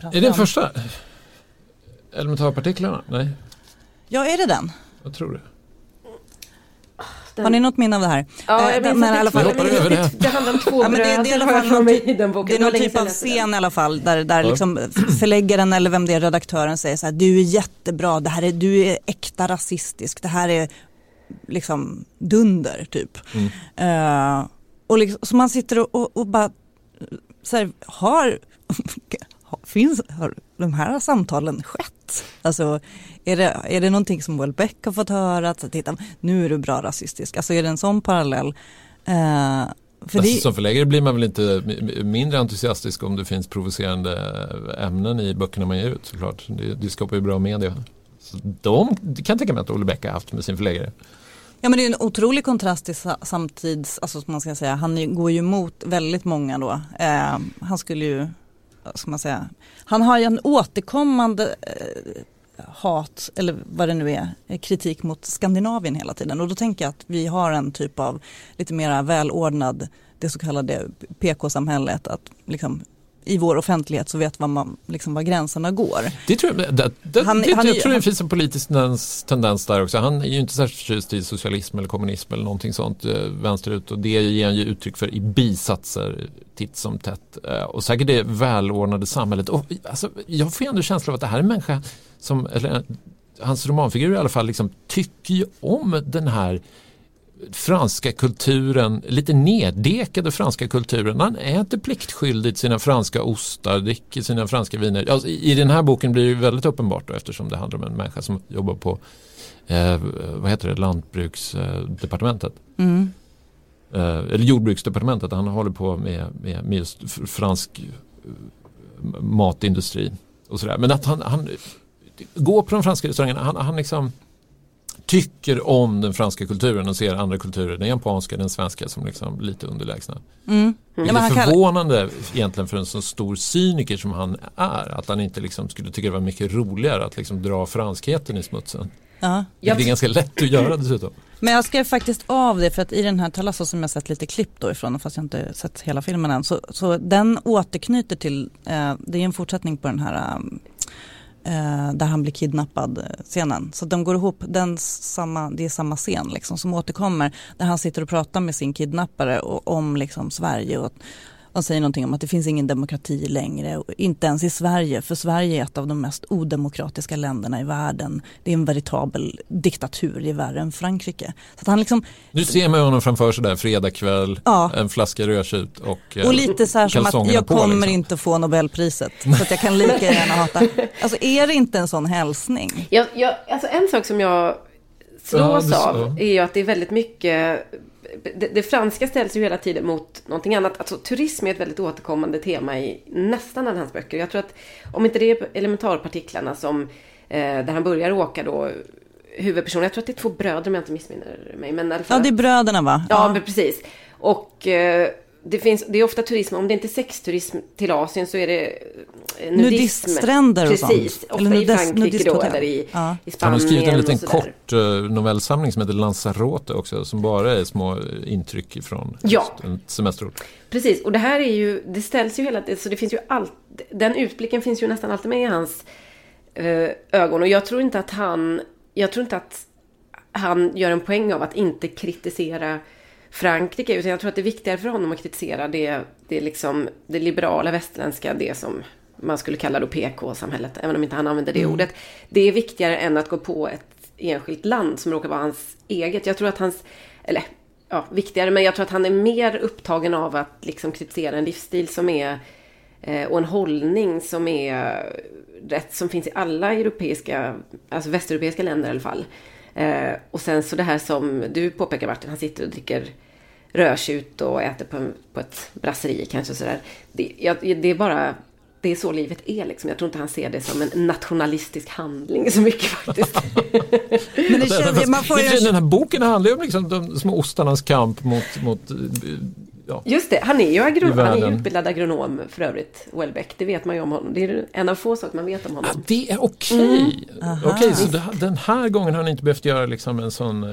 Är det den första? Elementarpartiklarna? Nej. Ja, är det den? Jag tror det. Den... Har ni något minne av det här? Ja, jag eh, men i alla fall, över det. det handlar om två ja, men det, det, är alla fall typ, det är någon typ av scen i alla fall där, där ja. liksom förläggaren eller vem det är, redaktören säger så här, du är jättebra, det här är, du är äkta rasistisk, det här är liksom dunder typ. Mm. Uh, och liksom, så man sitter och, och, och bara, så här, har, finns, har de här samtalen skett? Alltså är det, är det någonting som Welbeck har fått höra? Att titta, nu är du bra rasistisk. Alltså är det en sån parallell? Uh, för alltså, det... Som förläggare blir man väl inte mindre entusiastisk om det finns provocerande ämnen i böckerna man ger ut såklart. Det, det skapar ju bra media. Så de kan jag tänka mig att Olle Beck har haft med sin förläggare. Ja men det är en otrolig kontrast till samtids, alltså man ska säga, han går ju emot väldigt många då. Eh, han skulle ju, ska man säga, han har ju en återkommande eh, hat, eller vad det nu är, eh, kritik mot Skandinavien hela tiden. Och då tänker jag att vi har en typ av lite mera välordnad, det så kallade PK-samhället. Att liksom i vår offentlighet så vet man liksom var gränserna går. Det tror jag, det, det, han, det, han, jag tror det finns en politisk tendens, där också. Han är ju inte särskilt förtjust i socialism eller kommunism eller någonting sånt eh, vänsterut och det ger han ju uttryck för i bisatser titt som tätt. Eh, och säkert det välordnade samhället. Och, alltså, jag får ändå känslan av att det här är en människa som, eller hans romanfigur i alla fall, liksom, tycker ju om den här franska kulturen, lite neddekade franska kulturen. Han äter pliktskyldigt sina franska ostar, dricker sina franska viner. Alltså, I den här boken blir det väldigt uppenbart då, eftersom det handlar om en människa som jobbar på eh, vad heter det, lantbruksdepartementet. Mm. Eh, eller jordbruksdepartementet. Han håller på med, med, med just fransk eh, matindustri. Och sådär. Men att han, han går på de franska restaurangerna, han, han liksom tycker om den franska kulturen och ser andra kulturer, den japanska, den svenska som liksom lite underlägsna. Mm. Det är förvånande kan... egentligen för en så stor cyniker som han är att han inte liksom skulle tycka det var mycket roligare att liksom dra franskheten i smutsen. Ja. Det är ganska lätt att göra dessutom. Men jag skrev faktiskt av det för att i den här Talasso som jag sett lite klipp då ifrån fast jag inte sett hela filmen än så, så den återknyter till, eh, det är en fortsättning på den här um, Eh, där han blir kidnappad eh, scenen. Så de går ihop, den samma, det är samma scen liksom, som återkommer där han sitter och pratar med sin kidnappare och, om liksom, Sverige och de säger någonting om att det finns ingen demokrati längre, inte ens i Sverige, för Sverige är ett av de mest odemokratiska länderna i världen. Det är en veritabel diktatur, det är värre än Frankrike. Så att han liksom, nu ser man honom framför sig där fredag kväll, ja. en flaska rödtjut och Och lite så här som att jag på, kommer liksom. inte få Nobelpriset, så att jag kan lika gärna hata. Alltså är det inte en sån hälsning? Jag, jag, alltså en sak som jag slås ja, av är ju att det är väldigt mycket det, det franska ställs ju hela tiden mot någonting annat. Alltså turism är ett väldigt återkommande tema i nästan alla hans böcker. Jag tror att om inte det är elementarpartiklarna som eh, där han börjar åka då huvudpersonen, jag tror att det är två bröder om jag inte missminner mig. Men i alla fall, Ja, det är bröderna va? Ja, men precis. Och eh, det, finns, det är ofta turism, om det inte är sexturism till Asien så är det eh, nudism. Nudiststränder och Precis, sånt. ofta Eller i Frankrike då, eller i, Ja. i Han Spanien har skrivit en liten kort eh, novellsamling som heter Lanzarote också som bara är små intryck från Ja. en semesterort. Precis, och det här är ju, det ställs ju hela tiden, så det finns ju allt, den utblicken finns ju nästan alltid med i hans eh, ögon. Och jag tror inte att han, jag tror inte att han gör en poäng av att inte kritisera Frankrike, utan jag tror att det är viktigare för honom att kritisera det, det, liksom, det liberala västerländska, det som man skulle kalla då PK-samhället, även om inte han använder det ordet. Det är viktigare än att gå på ett enskilt land som råkar vara hans eget. Jag tror att hans, eller ja, viktigare, men jag tror att han är mer upptagen av att liksom kritisera en livsstil som är eh, och en hållning som är rätt som finns i alla europeiska, alltså västeuropeiska länder i alla fall. Eh, och sen så det här som du påpekar Martin, han sitter och dricker rödtjut och äter på, på ett brasseri kanske sådär. Det, jag, det är bara, det är så livet är liksom. Jag tror inte han ser det som en nationalistisk handling så mycket faktiskt. Men det känns, man får ju... Den här boken handlar ju om liksom de små ostarnas kamp mot, mot eh, ja, Just det, han är ju agronom, I han är utbildad agronom för övrigt, Welbeck. Det vet man ju om honom. Det är en av få saker man vet om Ah, honom. det är okej. Okej, så det, den här gången har ni inte behövt göra liksom en sån eh,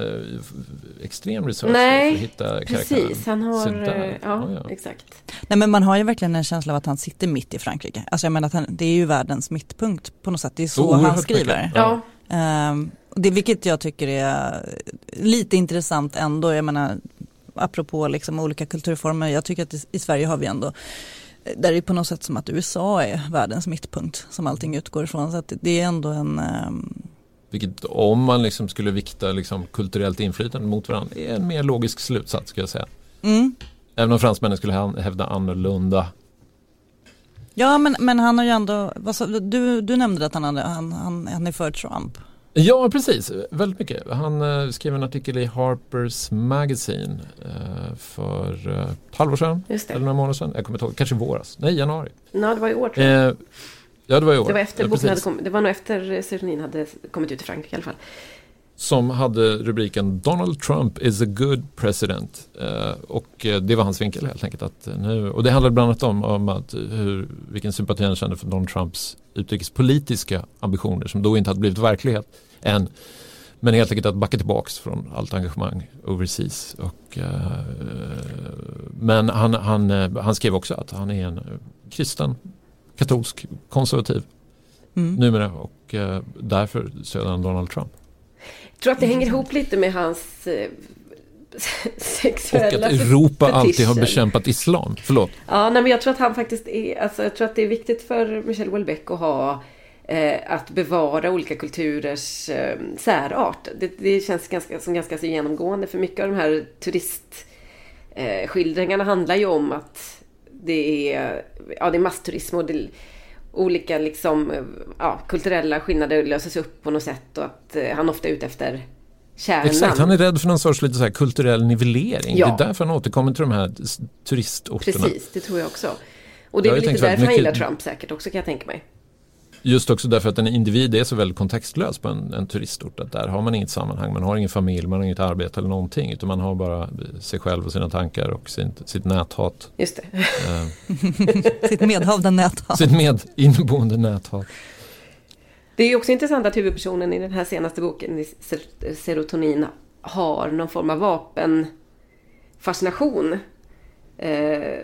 extrem research Nej, för att hitta karaktären? Precis, han har... Eh, Ja, Ja, ja. exakt. Nej men man har ju verkligen en känsla av att han sitter mitt i Frankrike. Alltså jag menar att han, det är ju världens mittpunkt på något sätt. Det är så Oerhört han skriver. Ja, Ehm, det, vilket jag tycker är lite intressant ändå. Jag menar, apropå liksom olika kulturformer. Jag tycker att i, Sverige har vi ändå där är det på något sätt som att USA är världens mittpunkt som allting utgår ifrån. Så att det är ändå en... ehm, Vilket om man liksom skulle vikta liksom kulturellt inflytande mot varandra är en mer logisk slutsats ska jag säga. mm. Även om fransmännen skulle hävda annorlunda. Ja men, men han har ju ändå, du, du nämnde att han, hade, han, han, han är för Trump. Ja, precis. Väldigt mycket. Han eh, skrev en artikel i Harper's Magazine eh, för eh, ett halvår sedan. Eller några månader sedan. Jag kommer inte ihåg. Kanske våras. Nej, januari. Ja, det var i år tror jag. Eh, ja, det var i år. Det var efter ja, boken hade kommit. Det var nog efter serotonin hade kommit ut i Frankrike i alla fall. Som hade rubriken Donald Trump is a good president. Eh, och eh, det var hans vinkel helt enkelt. Att eh, nu, och det handlade bland annat om, om att, hur, vilken sympati han kände för Donald Trumps utrikespolitiska ambitioner som då inte hade blivit verklighet än. Men helt enkelt att backa tillbaks från allt engagemang overseas. Och, eh, men han, han, han skrev också att han är en kristen, katolsk, konservativ Mm. numera och eh, därför stöder han Donald Trump. Jag tror att det hänger ihop lite med hans eh, Och sexuella att Europa alltid har fetischer. bekämpat islam. Förlåt. Ja, nej, men jag tror att han faktiskt är, alltså jag tror att det är viktigt för Michel Houellebecq att ha eh, att bevara olika kulturers eh, särart. Det, det känns ganska, som ganska så genomgående för mycket av de här turistskildringarna eh, handlar ju om att det är, ja, det är massturism och det, olika liksom, ja, kulturella skillnader löses upp på något sätt och att eh, han ofta är ute efter kärnan. Exakt, han är rädd för någon sorts lite så kulturell nivellering. Ja. Det är därför han återkommer till de här turistorterna. Precis, det tror jag också. Och det är väl lite därför väldigt han mycket- gillar Trump säkert också kan jag tänka mig. Just också därför att en individ är så väldigt kontextlös på en, en turistort. Att där har man inget sammanhang, man har ingen familj, man har inget arbete eller någonting. Utan man har bara sig själv och sina tankar och sin, sitt näthat. Just det. Eh, Sitt medhavda näthat. sitt med inneboende näthat. Det är också intressant att huvudpersonen i den här senaste boken, Serotonin, har någon form av vapenfascination. Eh,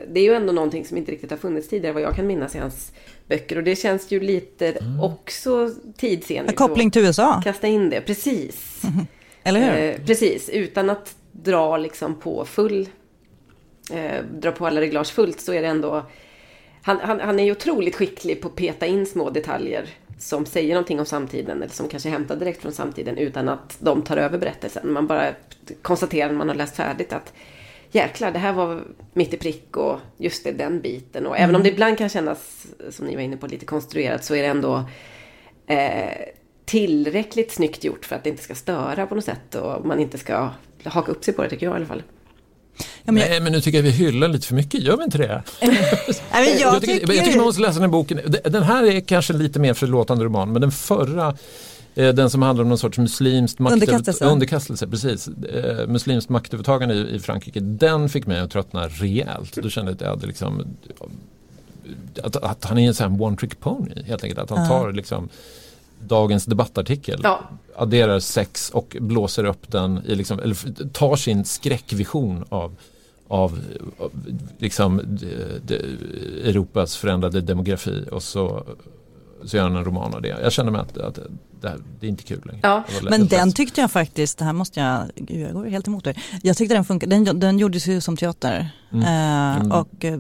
Det är ju ändå någonting som inte riktigt har funnits tidigare vad jag kan minnas i hans böcker. Och det känns ju lite också tidsenligt. En koppling till USA, att Kasta in det, precis. eller hur? Eh, precis, utan att dra liksom på full, eh, dra på alla reglage fullt så är det ändå, han, han, han är ju otroligt skicklig på att peta in små detaljer som säger någonting om samtiden eller som kanske är hämtade direkt från samtiden utan att de tar över berättelsen. Man bara konstaterar när man har läst färdigt att jäklar, det här var mitt i prick och just det, den biten. Och även om det ibland kan kännas, som ni var inne på, lite konstruerat så är det ändå eh, tillräckligt snyggt gjort för att det inte ska störa på något sätt och man inte ska haka upp sig på det tycker jag i alla fall. men jag- Nej men nu tycker jag vi hyllar lite för mycket, gör vi inte det? Nej, men jag, jag, tycker, jag tycker man måste läsa den här boken. Den här är kanske lite mer förlåtande roman men den förra den som handlar om någon sorts muslimskt Underkastelse. underkastelse precis. Eh, muslimskt maktövertagande i, i Frankrike. Den fick mig att tröttna rejält. Då kände jag att jag hade liksom att, att han är en sån här one trick pony helt enkelt. Att han tar liksom dagens debattartikel, Ja. adderar sex och blåser upp den i liksom, eller tar sin skräckvision av av, av liksom, de, de, Europas förändrade demografi och så, så gör han en roman av det. Jag känner mig att, att det, här, det är inte kul längre. Ja, Det Men den tyckte jag faktiskt, det här måste jag, gud jag går helt emot er. Jag tyckte den funkade, den, den gjordes ju som teater. Mm. Eh, Mm. och eh,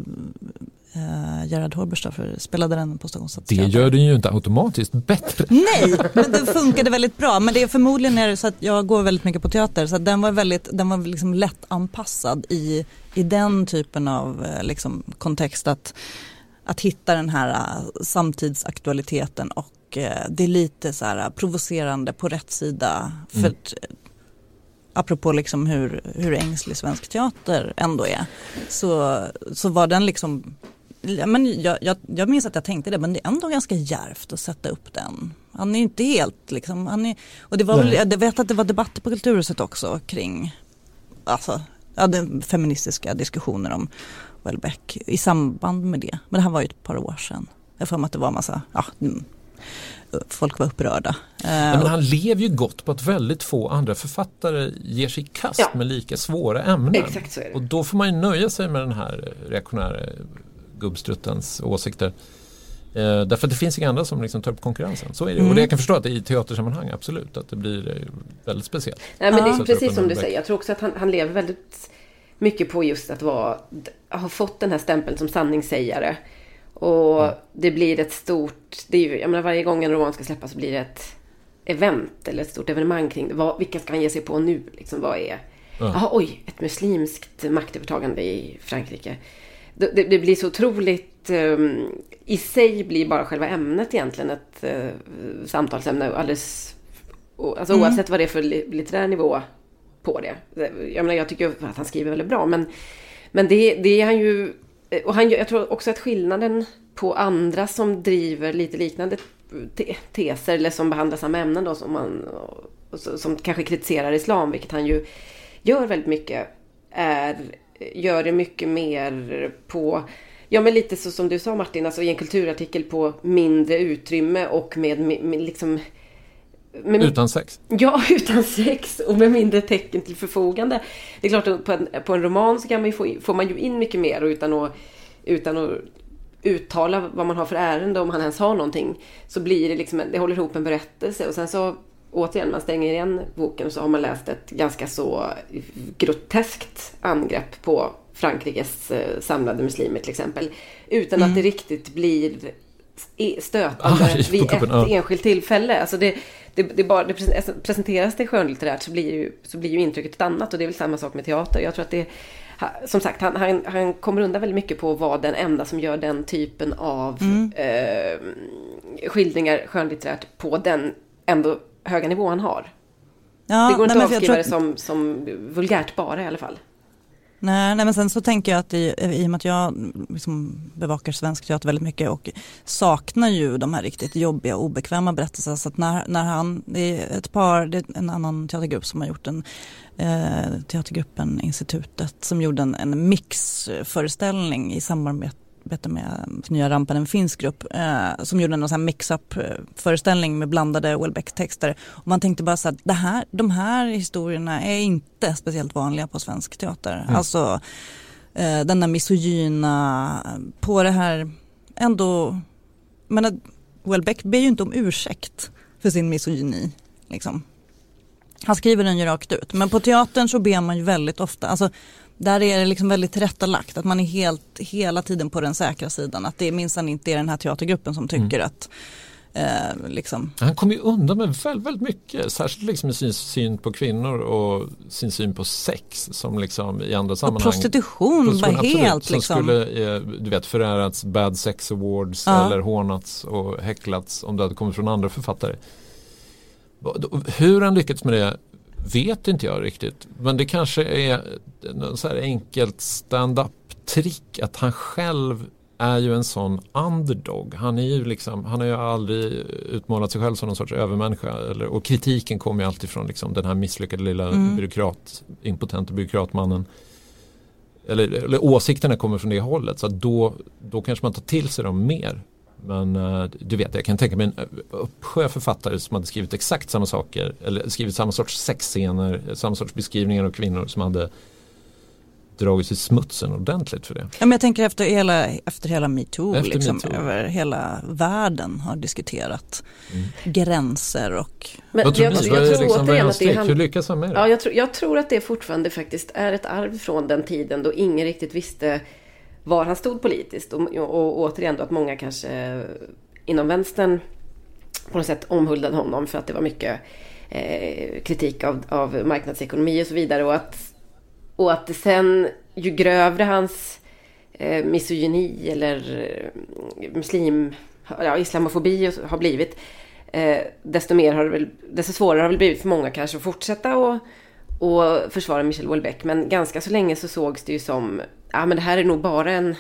eh, Gerhard Horberstaffer spelade den på Stockholms det gör den ju inte automatiskt bättre. Nej, men den funkade väldigt bra. Men det är förmodligen är det så att jag går väldigt mycket på teater så den var väldigt, den var liksom lätt anpassad i, i den typen av eh, liksom, kontext att, att hitta den här eh, samtidsaktualiteten och eh, det är lite så här provocerande på rätt sida. För Mm. att, eh, apropå liksom hur, hur ängslig svensk teater ändå är så, så var den liksom men jag, jag, jag minns att jag tänkte det, men det är ändå ganska djärvt att sätta upp den. Han är inte helt liksom, han är, och det var väl, jag vet att det var debatter på Kulturhuset också kring alltså, ja, den feministiska diskussioner om Welbeck i samband med det. Men det här var ju ett par år sedan. Jag mig att det var en massa, ja, mm, folk var upprörda. Eh, men han lever ju gott på att väldigt få andra författare ger sig i kast Ja. med lika svåra ämnen. Exakt så är det. Och då får man ju nöja sig med den här reaktionära gubbstruttens åsikter. Eh, därför att det finns inga andra som liksom tar upp konkurrensen. Så är det. Mm. Och det jag kan förstå att det i teatersammanhang absolut att det blir eh, väldigt speciellt. Nej, men det är precis som du säger. Jag tror också att han, han lever väldigt mycket på just att vara, ha fått den här stämpeln som sanningssägare. Och Mm. det blir ett stort, det är jag menar varje gång en roman ska släppas så blir det ett event eller ett stort evenemang kring det. Vad, vilka ska han ge sig på nu? Liksom, vad är, Ja. jaha oj, ett muslimskt maktövertagande i Frankrike. Det, det, det blir så otroligt, um, i sig blir bara själva ämnet egentligen ett uh, samtalsämne alldeles alltså Mm. oavsett vad det är för li- litterär nivå på det. Jag menar, jag tycker att han skriver väldigt bra, men, men det, det är han ju... Och han, jag tror också att skillnaden på andra som driver lite liknande te, teser eller som behandlar samma ämnen då, som, man, som kanske kritiserar islam, vilket han ju gör väldigt mycket, är, gör det mycket mer på Ja men lite så som du sa Martin, alltså i en kulturartikel på mindre utrymme och med, med, med liksom med, Utan sex. Ja, utan sex och med mindre tecken till förfogande. Det är klart på en, på en roman så kan man få, får man ju in mycket mer och utan att, utan att uttala vad man har för ärende, om han ens har någonting, så blir det liksom, det håller ihop en berättelse och sen så återigen, man stänger igen boken och så har man läst ett ganska så groteskt angrepp på Frankrikes eh, samlade muslimer till exempel. Utan att det riktigt blir stötande på vid ett enskilt tillfälle. Alltså det, det, det, bara, det alltså presenteras det skönlitterärt så blir, ju, så blir ju intrycket ett annat och det är väl samma sak med teater. Jag tror att det, som sagt, han, han, han kommer undan väldigt mycket på att vara den enda som gör den typen av eh, skildringar skönlitterärt på den ändå höga nivå han har. ja, det går inte nej, att avskriva tror det som, som vulgärt bara i alla fall. Nej, nej men sen så tänker jag att i, i och med att jag mm, liksom bevakar svensk teater väldigt mycket och saknar ju de här riktigt jobbiga och obekväma berättelserna. Så att när, när han, det är ett par, det är en annan teatergrupp som har gjort en, eh, teatergruppen Institutet som gjorde en, en mixföreställning i samarbete med Nya Rampen, en finsk grupp, eh, som gjorde en sån här mix-up eh, föreställning med blandade Welbeck-texter. Och man tänkte bara så att det här, de här historierna är inte speciellt vanliga på svensk teater. Alltså eh, den där misogyna, på det här ändå, men Welbeck ber ju inte om ursäkt för sin misogyni. Liksom. Han skriver den ju rakt ut. Men på teatern så ber man ju väldigt ofta, alltså där är det liksom väldigt tillrättalagt att man är helt, hela tiden på den säkra sidan. Att det minsann inte är den här teatergruppen som tycker att eh, liksom, Han kommer ju undan med väldigt, väldigt mycket. Särskilt liksom med sin syn på kvinnor och sin syn på sex som liksom i andra och sammanhang. prostitution, Prostitution, var absolut, helt som liksom. skulle eh, du vet, förärats Bad Sex Awards Ja. eller hånats och häcklats om det hade kommit från andra författare. Hur han lyckats med det vet inte jag riktigt. Men det kanske är en så här enkelt stand-up trick att han själv är ju en sån underdog. Han, är ju liksom, han har ju aldrig utmålat sig själv som någon sorts övermänniska. Eller, och kritiken kommer ju alltid från liksom den här misslyckade lilla mm. byråkrat, impotenta byråkratmannen. Eller, eller åsikterna kommer från det hållet. Så då, då kanske man tar till sig dem mer. Men uh, du vet, jag kan tänka mig en uppsjö författare som hade skrivit exakt samma saker. Eller skrivit samma sorts sexscener, samma sorts beskrivningar av kvinnor som hade dragits i smutsen ordentligt för det. Ja, men jag tänker efter hela, efter hela metoo, efter liksom, metoo. över hela världen har diskuterat mm. gränser och... Men jag, jag, jag, tror, liksom, återigen att det Hur lyckas han med det? Ja, jag, tror, jag tror att det fortfarande faktiskt är ett arv från den tiden då ingen riktigt visste var han stod politiskt. Och, och, och återigen då att många kanske inom vänstern på något sätt omhuldade honom för att det var mycket eh, kritik av, av marknadsekonomi och så vidare. Och att och att sen, ju grövre hans eh, misogyni eller eh, muslim, ja, islamofobi har blivit, eh, desto, mer har det väl, desto svårare har det blivit för många kanske att fortsätta och, och försvara Michel Houellebecq. Men ganska så länge så sågs det ju som, ja men det här är nog bara en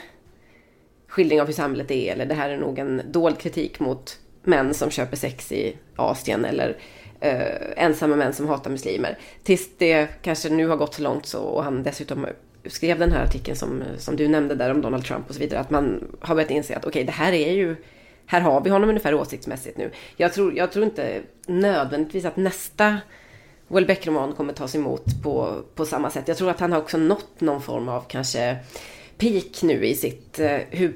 skildring av hur samhället är, eller det här är nog en dold kritik mot män som köper sex i Asien eller eh, ensamma män som hatar muslimer. Tills det kanske nu har gått så långt så och han dessutom skrev den här artikeln som, som du nämnde där om Donald Trump och så vidare. Att man har börjat inse att okej, okay, det här är ju här har vi honom ungefär åsiktsmässigt nu. Jag tror, jag tror inte nödvändigtvis att nästa Welbeck-roman kommer tas emot på, på samma sätt. Jag tror att han har också nått någon form av kanske peak nu i sitt eh, hur.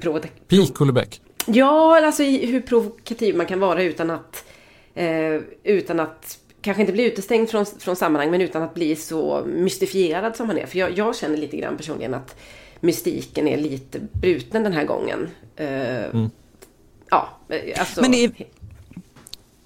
Peak Welbeck? Ja, alltså hur provokativ man kan vara utan att Eh, utan att kanske inte bli utestängd från, från sammanhang men utan att bli så mystifierad som han är. För jag, jag känner lite grann personligen att mystiken är lite bruten den här gången. Eh, mm. Ja, eh, alltså. Men det är...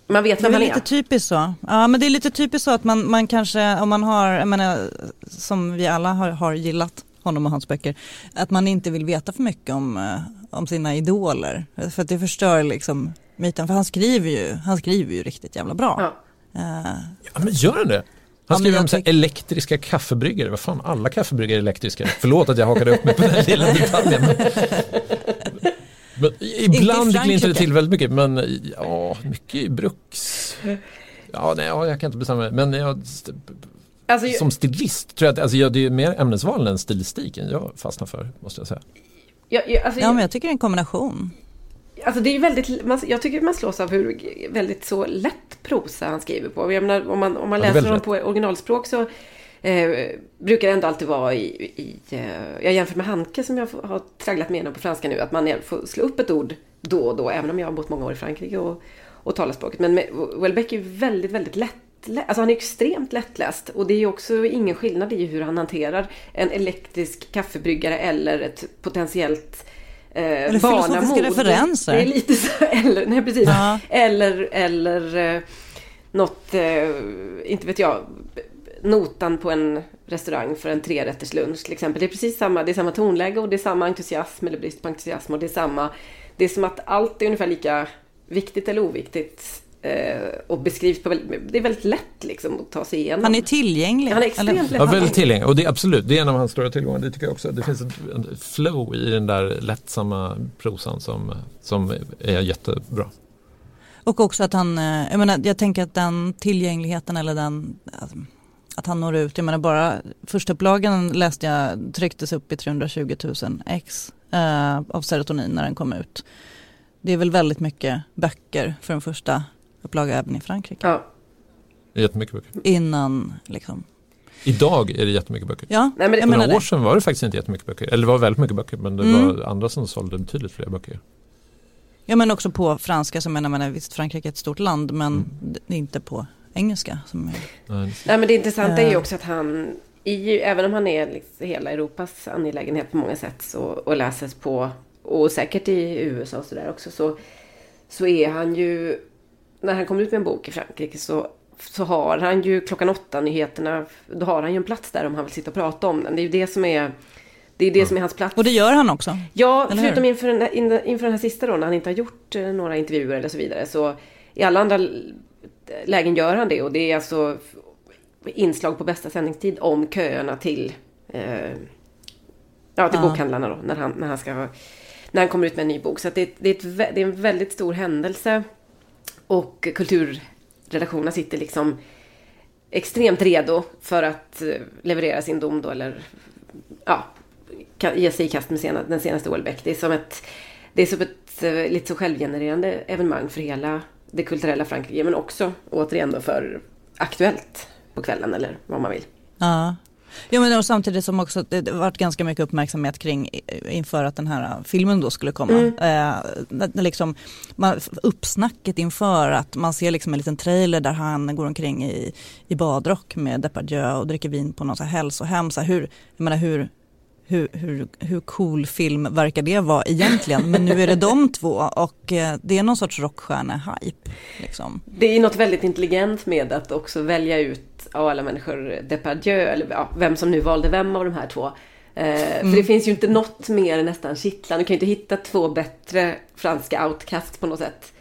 Man vet vem han är. Det är lite typiskt så. Ja men det är lite typiskt så att man, man kanske, om man har, jag menar, som vi alla har, har gillat honom och hans böcker, att man inte vill veta för mycket om, eh, om sina idoler. För att det förstör liksom myten. För han skriver ju, han skriver ju riktigt jävla bra. Ja, uh, ja men gör han det? Han skriver ja, om tyck... elektriska kaffebryggare. Vad fan, alla kaffebryggare är elektriska. Förlåt att jag hakade upp mig på den lilla detaljen. Men, ibland glintar det till väldigt mycket. Men ja, mycket i Bruks. Ja, nej, ja, jag kan inte bestämma mig. Men jag, alltså, som stilist tror jag att alltså, det är mer ämnesval än stilistiken jag fastnar för, måste jag säga. Jag, jag, alltså, ja, men jag tycker det är en kombination. Alltså det är väldigt, man, jag tycker man slås av hur väldigt så lätt prosa han skriver på. Jag menar, om man, om man läser honom på originalspråk så eh, brukar ändå alltid vara i, i eh, jag jämför med Hanke som jag har tragglat med på franska nu, att man får slå upp ett ord då och då, även om jag har bott många år i Frankrike och, och talar språket. Men Welbeck är väldigt, väldigt lätt Alltså han är extremt lättläst och det är också ingen skillnad i hur han hanterar en elektrisk kaffebryggare eller ett potentiellt eh, eller filosofiska referenser. Det är lite så, eller, nej precis. Ja. Eller, eller eh, något, eh, inte vet jag, notan på en restaurang för en trerätters lunch till exempel. Det är precis samma, det är samma tonläge och det är samma entusiasm eller brist på entusiasm och det är samma, det är som att allt är ungefär lika viktigt eller oviktigt Eh, och beskrivs på väldigt, det är väldigt lätt liksom att ta sig igenom. Han är tillgänglig. Han är extremt lätt. Ja, väldigt tillgänglig och det är absolut, det är en av hans stora tillgångar. Det tycker jag också. Det finns ett flow i den där lättsamma prosan som, som är jättebra. Och också att han, eh, jag menar jag tänker att den tillgängligheten eller den att han når ut, jag menar bara första upplagan läste jag trycktes upp i 320 000 ex eh, av serotonin när den kom ut. Det är väl väldigt mycket böcker för den första upplaga även i Frankrike. Ja. Jättemycket böcker. Innan liksom. Idag är det jättemycket böcker. Ja, Nej, men För några år sedan var det faktiskt inte jättemycket böcker. Eller det var väldigt mycket böcker men det mm. var andra som sålde betydligt fler böcker. Ja men också på franska så menar man visst Frankrike är ett stort land men mm. det är inte på engelska. Som är... Nej, men det intressanta är ju också att han, i, även om han är liksom hela Europas angelägenhet på många sätt så, och läses på, och säkert i USA och sådär också, så, så är han ju när han kommer ut med en bok i Frankrike så, så har han ju klockan åtta nyheterna, då har han ju en plats där om han vill sitta och prata om den. Det är ju det som är det är det som är hans plats. Och det gör han också? Ja, förutom inför den, inför den här sista då, när han inte har gjort eh, några intervjuer eller så vidare. Så i alla andra lägen gör han det. Och det är alltså inslag på bästa sändningstid om köerna till, eh, ja, till Ja. bokhandlarna då, när han, när han ska när han kommer ut med en ny bok. Så det, det, är ett, det är en väldigt stor händelse. Och kulturredaktionerna sitter liksom extremt redo för att eh, leverera sin dom då, eller ja, ge sig i kast med sena, den senaste Houellebecq. Det är som ett, det är som ett eh, lite så självgenererande evenemang för hela det kulturella Frankrike, men också återigen då för Aktuellt på kvällen, eller vad man vill. Ja. Jo, men och samtidigt som också det varit ganska mycket uppmärksamhet kring eh, inför att den här eh, filmen då skulle komma. Mm. Eh, liksom, man, uppsnacket inför att man ser liksom en liten trailer där han går omkring i, i badrock med Depardieu och dricker vin på något så här hälsohem. Så här, hur, jag menar, hur, hur, hur, hur cool film verkar det vara egentligen? Men nu är det de två och eh, det är någon sorts rockstjärne-hype. Liksom. Det är något väldigt intelligent med att också välja ut av alla människor Depardieu, eller ja, vem som nu valde vem av de här två. Eh, För det finns ju inte något mer nästan kittlande. Du kan ju inte hitta två bättre franska outcasts på något sätt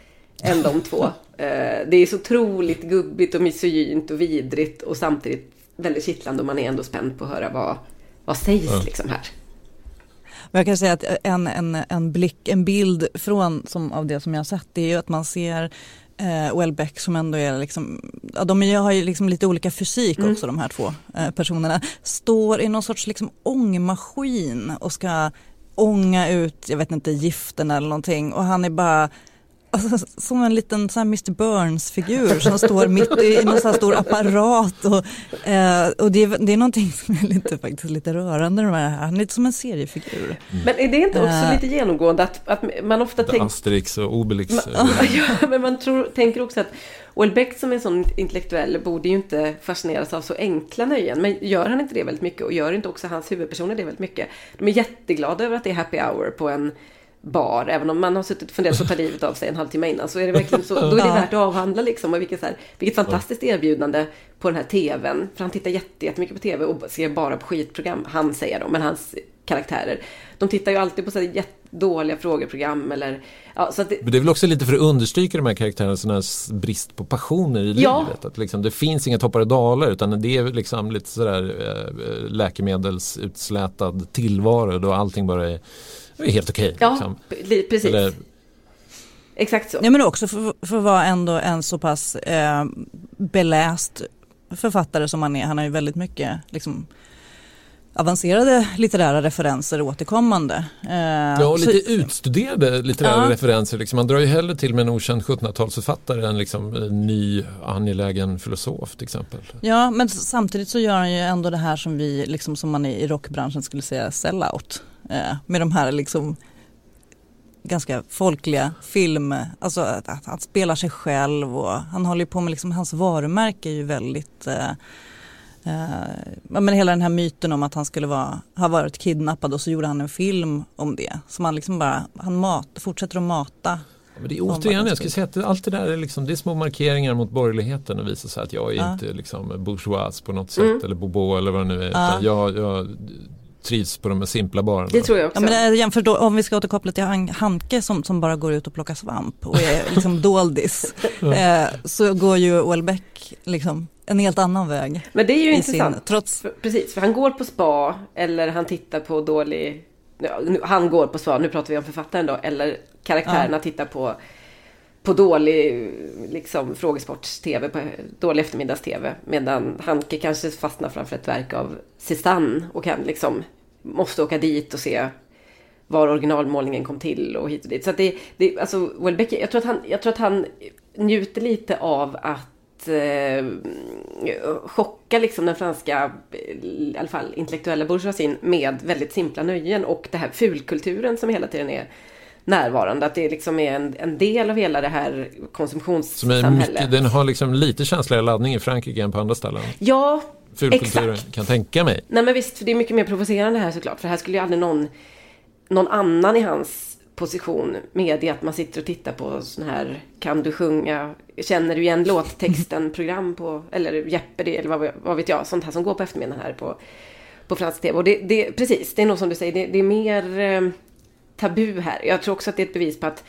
än de två. Eh, det är så otroligt gubbigt och misogynt och vidrigt och samtidigt väldigt kittlande och man är ändå spänd på att höra vad, vad sägs liksom här. Men jag kan säga att en, en, en blick, en bild från som, av det som jag har sett det är ju att man ser eh, Welbeck som ändå är liksom, ja, de har ju liksom lite olika fysik också de här två eh, personerna, står i någon sorts liksom ångmaskin och ska ånga ut, jag vet inte, giften eller någonting. Och han är bara Alltså, som en liten så här Mr Burns-figur som står mitt i någon så här stor apparat. Och, eh, och det, är, det är någonting som är lite, faktiskt lite rörande med det här. Han är lite som en seriefigur. Men är det inte också Eh. lite genomgående att, att man ofta tänker... Asterix och Obelix. Man, ja, men man tror, tänker också att Houellebecq som är en sån intellektuell borde ju inte fascineras av så enkla nöjen. Men gör han inte det väldigt mycket och gör inte också hans huvudpersoner det väldigt mycket? De är jätteglada över att det är happy hour på en bar. Även om man har suttit och funderat på att ta livet av sig en halvtimme innan så är det verkligen så. Då är det värt att avhandla liksom. Och vilket, så här, vilket fantastiskt erbjudande på den här tvn. För han tittar jätte, jättemycket på tv och ser bara på skitprogram. Han säger de, men hans karaktärer. De tittar ju alltid på så här jättedåliga frågeprogram eller... Ja, så det, Men det är väl också lite för att understryka de här karaktärernas brist på passioner i Ja. livet. Att liksom, det finns inga toppar och dalar utan det är liksom lite sådär eh, läkemedelsutslätad tillvaro då allting bara är, är helt okej. ja, liksom. li- precis. Eller, Exakt så. Ja men också för, för att vara ändå en så pass eh, beläst författare som han är. Han har ju väldigt mycket liksom, avancerade litterära referenser återkommande. Eh, ja, och så- lite utstuderade litterära Ja. referenser. Liksom. Man drar ju hellre till med en okänd 1700-talsförfattare än liksom en ny angelägen filosof till exempel. Ja men samtidigt så gör han ju ändå det här som vi, liksom, som man i rockbranschen skulle säga sellout. Eh, med de här liksom ganska folkliga film, alltså att, att han spelar sig själv och han håller på med liksom, hans varumärke är ju väldigt eh, eh, ja, men hela den här myten om att han skulle vara, ha varit kidnappad och så gjorde han en film om det. Så man liksom bara, han mat, fortsätter att mata. Ja, Men det är återigen, jag skulle säga att allt det där är, liksom, det är små markeringar mot borgerligheten och visar sig att jag är Ja. inte liksom, bourgeois på något sätt eller bobo eller vad det nu är. Utan jag, jag trivs på de här simpla barerna. Det tror jag också. Ja, men eh, jämför då, om vi ska återkoppla till Han- Hanke som, som bara går ut och plockar svamp och är liksom doldis. eh, så går ju Houellebecq liksom en helt annan väg. Men det är ju intressant. sin- trots- För, precis, för han går på spa eller han tittar på dålig... Ja, nu, han går på spa, nu pratar vi om författaren då. Eller karaktärerna tittar på, på dålig liksom, frågesports-tv, på dålig eftermiddags-tv. Medan Hanke kanske fastnar framför ett verk av Cézanne och kan liksom, måste åka dit och se var originalmålningen kom till och hit och dit. Så att det, det alltså Welbeck, jag tror att han, jag tror att han njuter lite av att eh, chocka liksom den franska, eh, i alla fall intellektuella bourgeoisien med väldigt simpla nöjen och det här fulkulturen som hela tiden är närvarande. Att det liksom är en, en del av hela det här konsumtionssamhället. mycket, den har liksom lite känsligare laddning i Frankrike än på andra ställen. Ja, Fulkulturen exakt. kan tänka mig. Nej men visst, för det är mycket mer provocerande här såklart. För här skulle ju aldrig någon, någon annan i hans position medge att man sitter och tittar på sån här Kan du sjunga? Känner du igen låttexten? Program på, eller Jeopardy eller vad, vad vet jag. Sånt här som går på eftermiddagen här på, på fransk tv. Och det, det, precis, det är nog som du säger, det, det är mer eh, tabu här. Jag tror också att det är ett bevis på att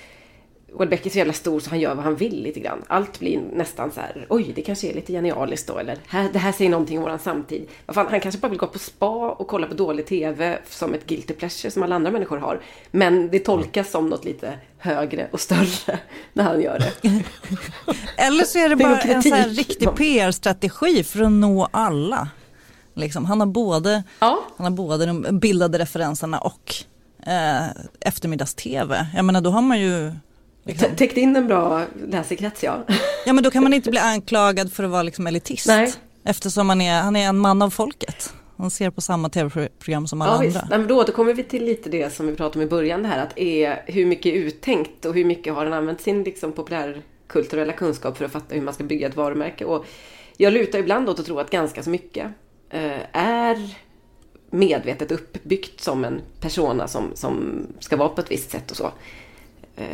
Welbeck är så jävla stor så han gör vad han vill lite grann. Allt blir nästan så här, oj det kanske är lite genialiskt då eller här, det här säger någonting om våran samtid. Vad fan, han kanske bara vill gå på spa och kolla på dålig TV som ett guilty pleasure som alla andra människor har. Men det tolkas som något lite högre och större när han gör det. Eller så är det bara en så här riktig PR-strategi för att nå alla. Liksom, han, har både, Ja. han har både de bildade referenserna och eh, eftermiddags-tv. Jag menar då har man ju liksom, T- Täckt in en bra läsekrets ja. Ja men då kan man inte bli anklagad för att vara liksom elitist. Nej. Eftersom man är, han är en man av folket. Han ser på samma tv-program som alla Ja, visst. andra. Nej, men då återkommer vi till lite det som vi pratade om i början. Det här att är, hur mycket är uttänkt och hur mycket har han använt sin liksom, populärkulturella kunskap för att fatta hur man ska bygga ett varumärke. Och jag lutar ibland åt att tro att ganska så mycket eh, är medvetet uppbyggt som en persona som, som ska vara på ett visst sätt och så. Eh,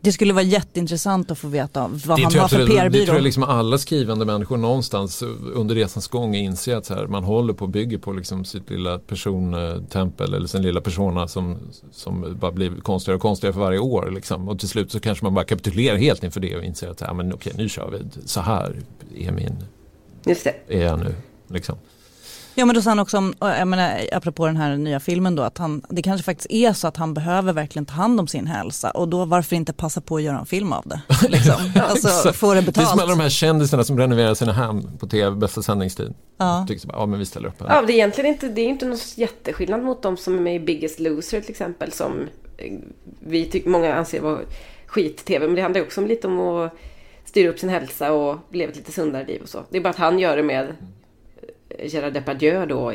Det skulle vara jätteintressant att få veta vad Det han har för det, det tror PR-byrå. jag liksom alla skrivande människor någonstans under resans gång inser att så här, man håller på och bygger på liksom sitt lilla persontempel eller sin lilla persona som, som bara blir konstigare och konstigare för varje år. Liksom. Och till slut så kanske man bara kapitulerar helt inför det och inser att ja, men okej, nu kör vi. Så här är, min, just det. är jag nu. Liksom. Ja men då sa han också om, jag menar, apropå den här nya filmen då, att han, det kanske faktiskt är så att han behöver verkligen ta hand om sin hälsa och då varför inte passa på att göra en film av det? Liksom. alltså få det Det är som alla betalt. de här kändisarna som renoverar sina hem på tv, bästa sändningstid. Ja. Tycker bara, ja men vi ställer upp här. Ja, det är egentligen inte, det är inte någon jätteskillnad mot de som är med i Biggest Loser till exempel. Som eh, vi tycker, många anser vara skit-tv. Men det handlar också om lite om att styra upp sin hälsa och leva ett lite sundare liv och så. Det är bara att han gör det med Gerard Depardieu då.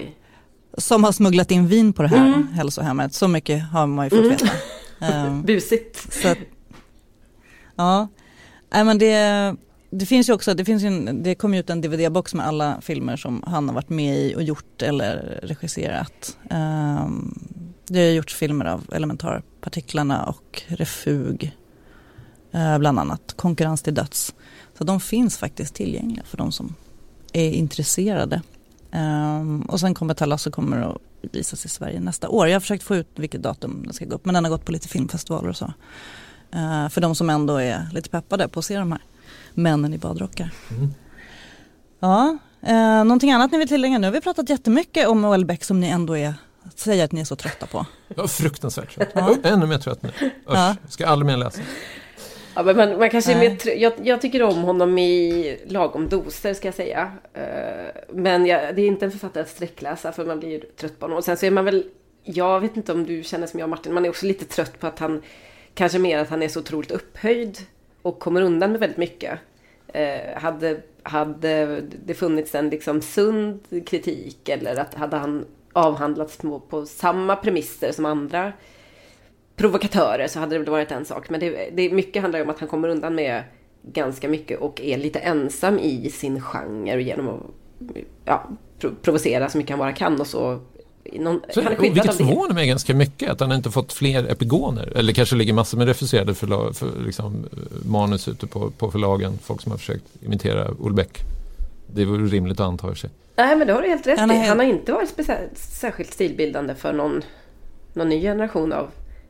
Som har smugglat in vin på det här Mm. hälsohemmet, så mycket har man ju fått veta. Ehm, Busigt. Så ja, Nej, men det, det finns ju också, det, finns en, det kom ut en DVD-box med alla filmer som han har varit med i och gjort eller regisserat. Um, det har gjorts filmer av elementarpartiklarna och Refug, eh, bland annat Konkurrens till döds. Så de finns faktiskt tillgängliga för de som är intresserade. Ehm, och sen kommer Talasso kommer att visas i Sverige nästa år. Jag har försökt få ut vilket datum den ska gå upp men den har gått på lite filmfestivaler och så. Eh, för de som ändå är lite peppade på att se de här männen i badrockar. Mm. Ja, eh, någonting annat ni vill tillägga? Nu har vi pratat jättemycket om Welbeck som ni ändå är, säger att ni är så trötta på. Ja, fruktansvärt trött. Ja. Ännu mer trött nu. Usch, Ja. Ska aldrig mer läsa. Ja, men man, man kanske Nej. mer jag, jag tycker om honom i lagom doser ska jag säga. Eh, Men jag, det är inte en författare att sträckläsa för man blir ju trött på honom. Och sen så är man väl, jag vet inte om du känner som jag Martin, man är också lite trött på att han, kanske mer att han är så otroligt upphöjd och kommer undan med väldigt mycket. Eh, hade, hade det funnits en liksom sund kritik eller att hade han avhandlats på, på samma premisser som andra provokatörer så hade det väl varit en sak. Men det, det mycket handlar ju om att han kommer undan med ganska mycket och är lite ensam i sin genre och genom att ja, pro- provocera så mycket han bara kan och så. Någon, Så, han är och vilket förvånar mig ganska mycket att han inte fått fler epigoner. Eller kanske ligger massor med refuserade förlag, för, liksom, eh, manus ute på, på förlagen. Folk som har försökt imitera Ulbeck. Det vore rimligt att anta sig. Nej men det har du helt rätt Han i. är helt- Han har inte varit speciellt, särskilt stilbildande för någon, någon ny generation av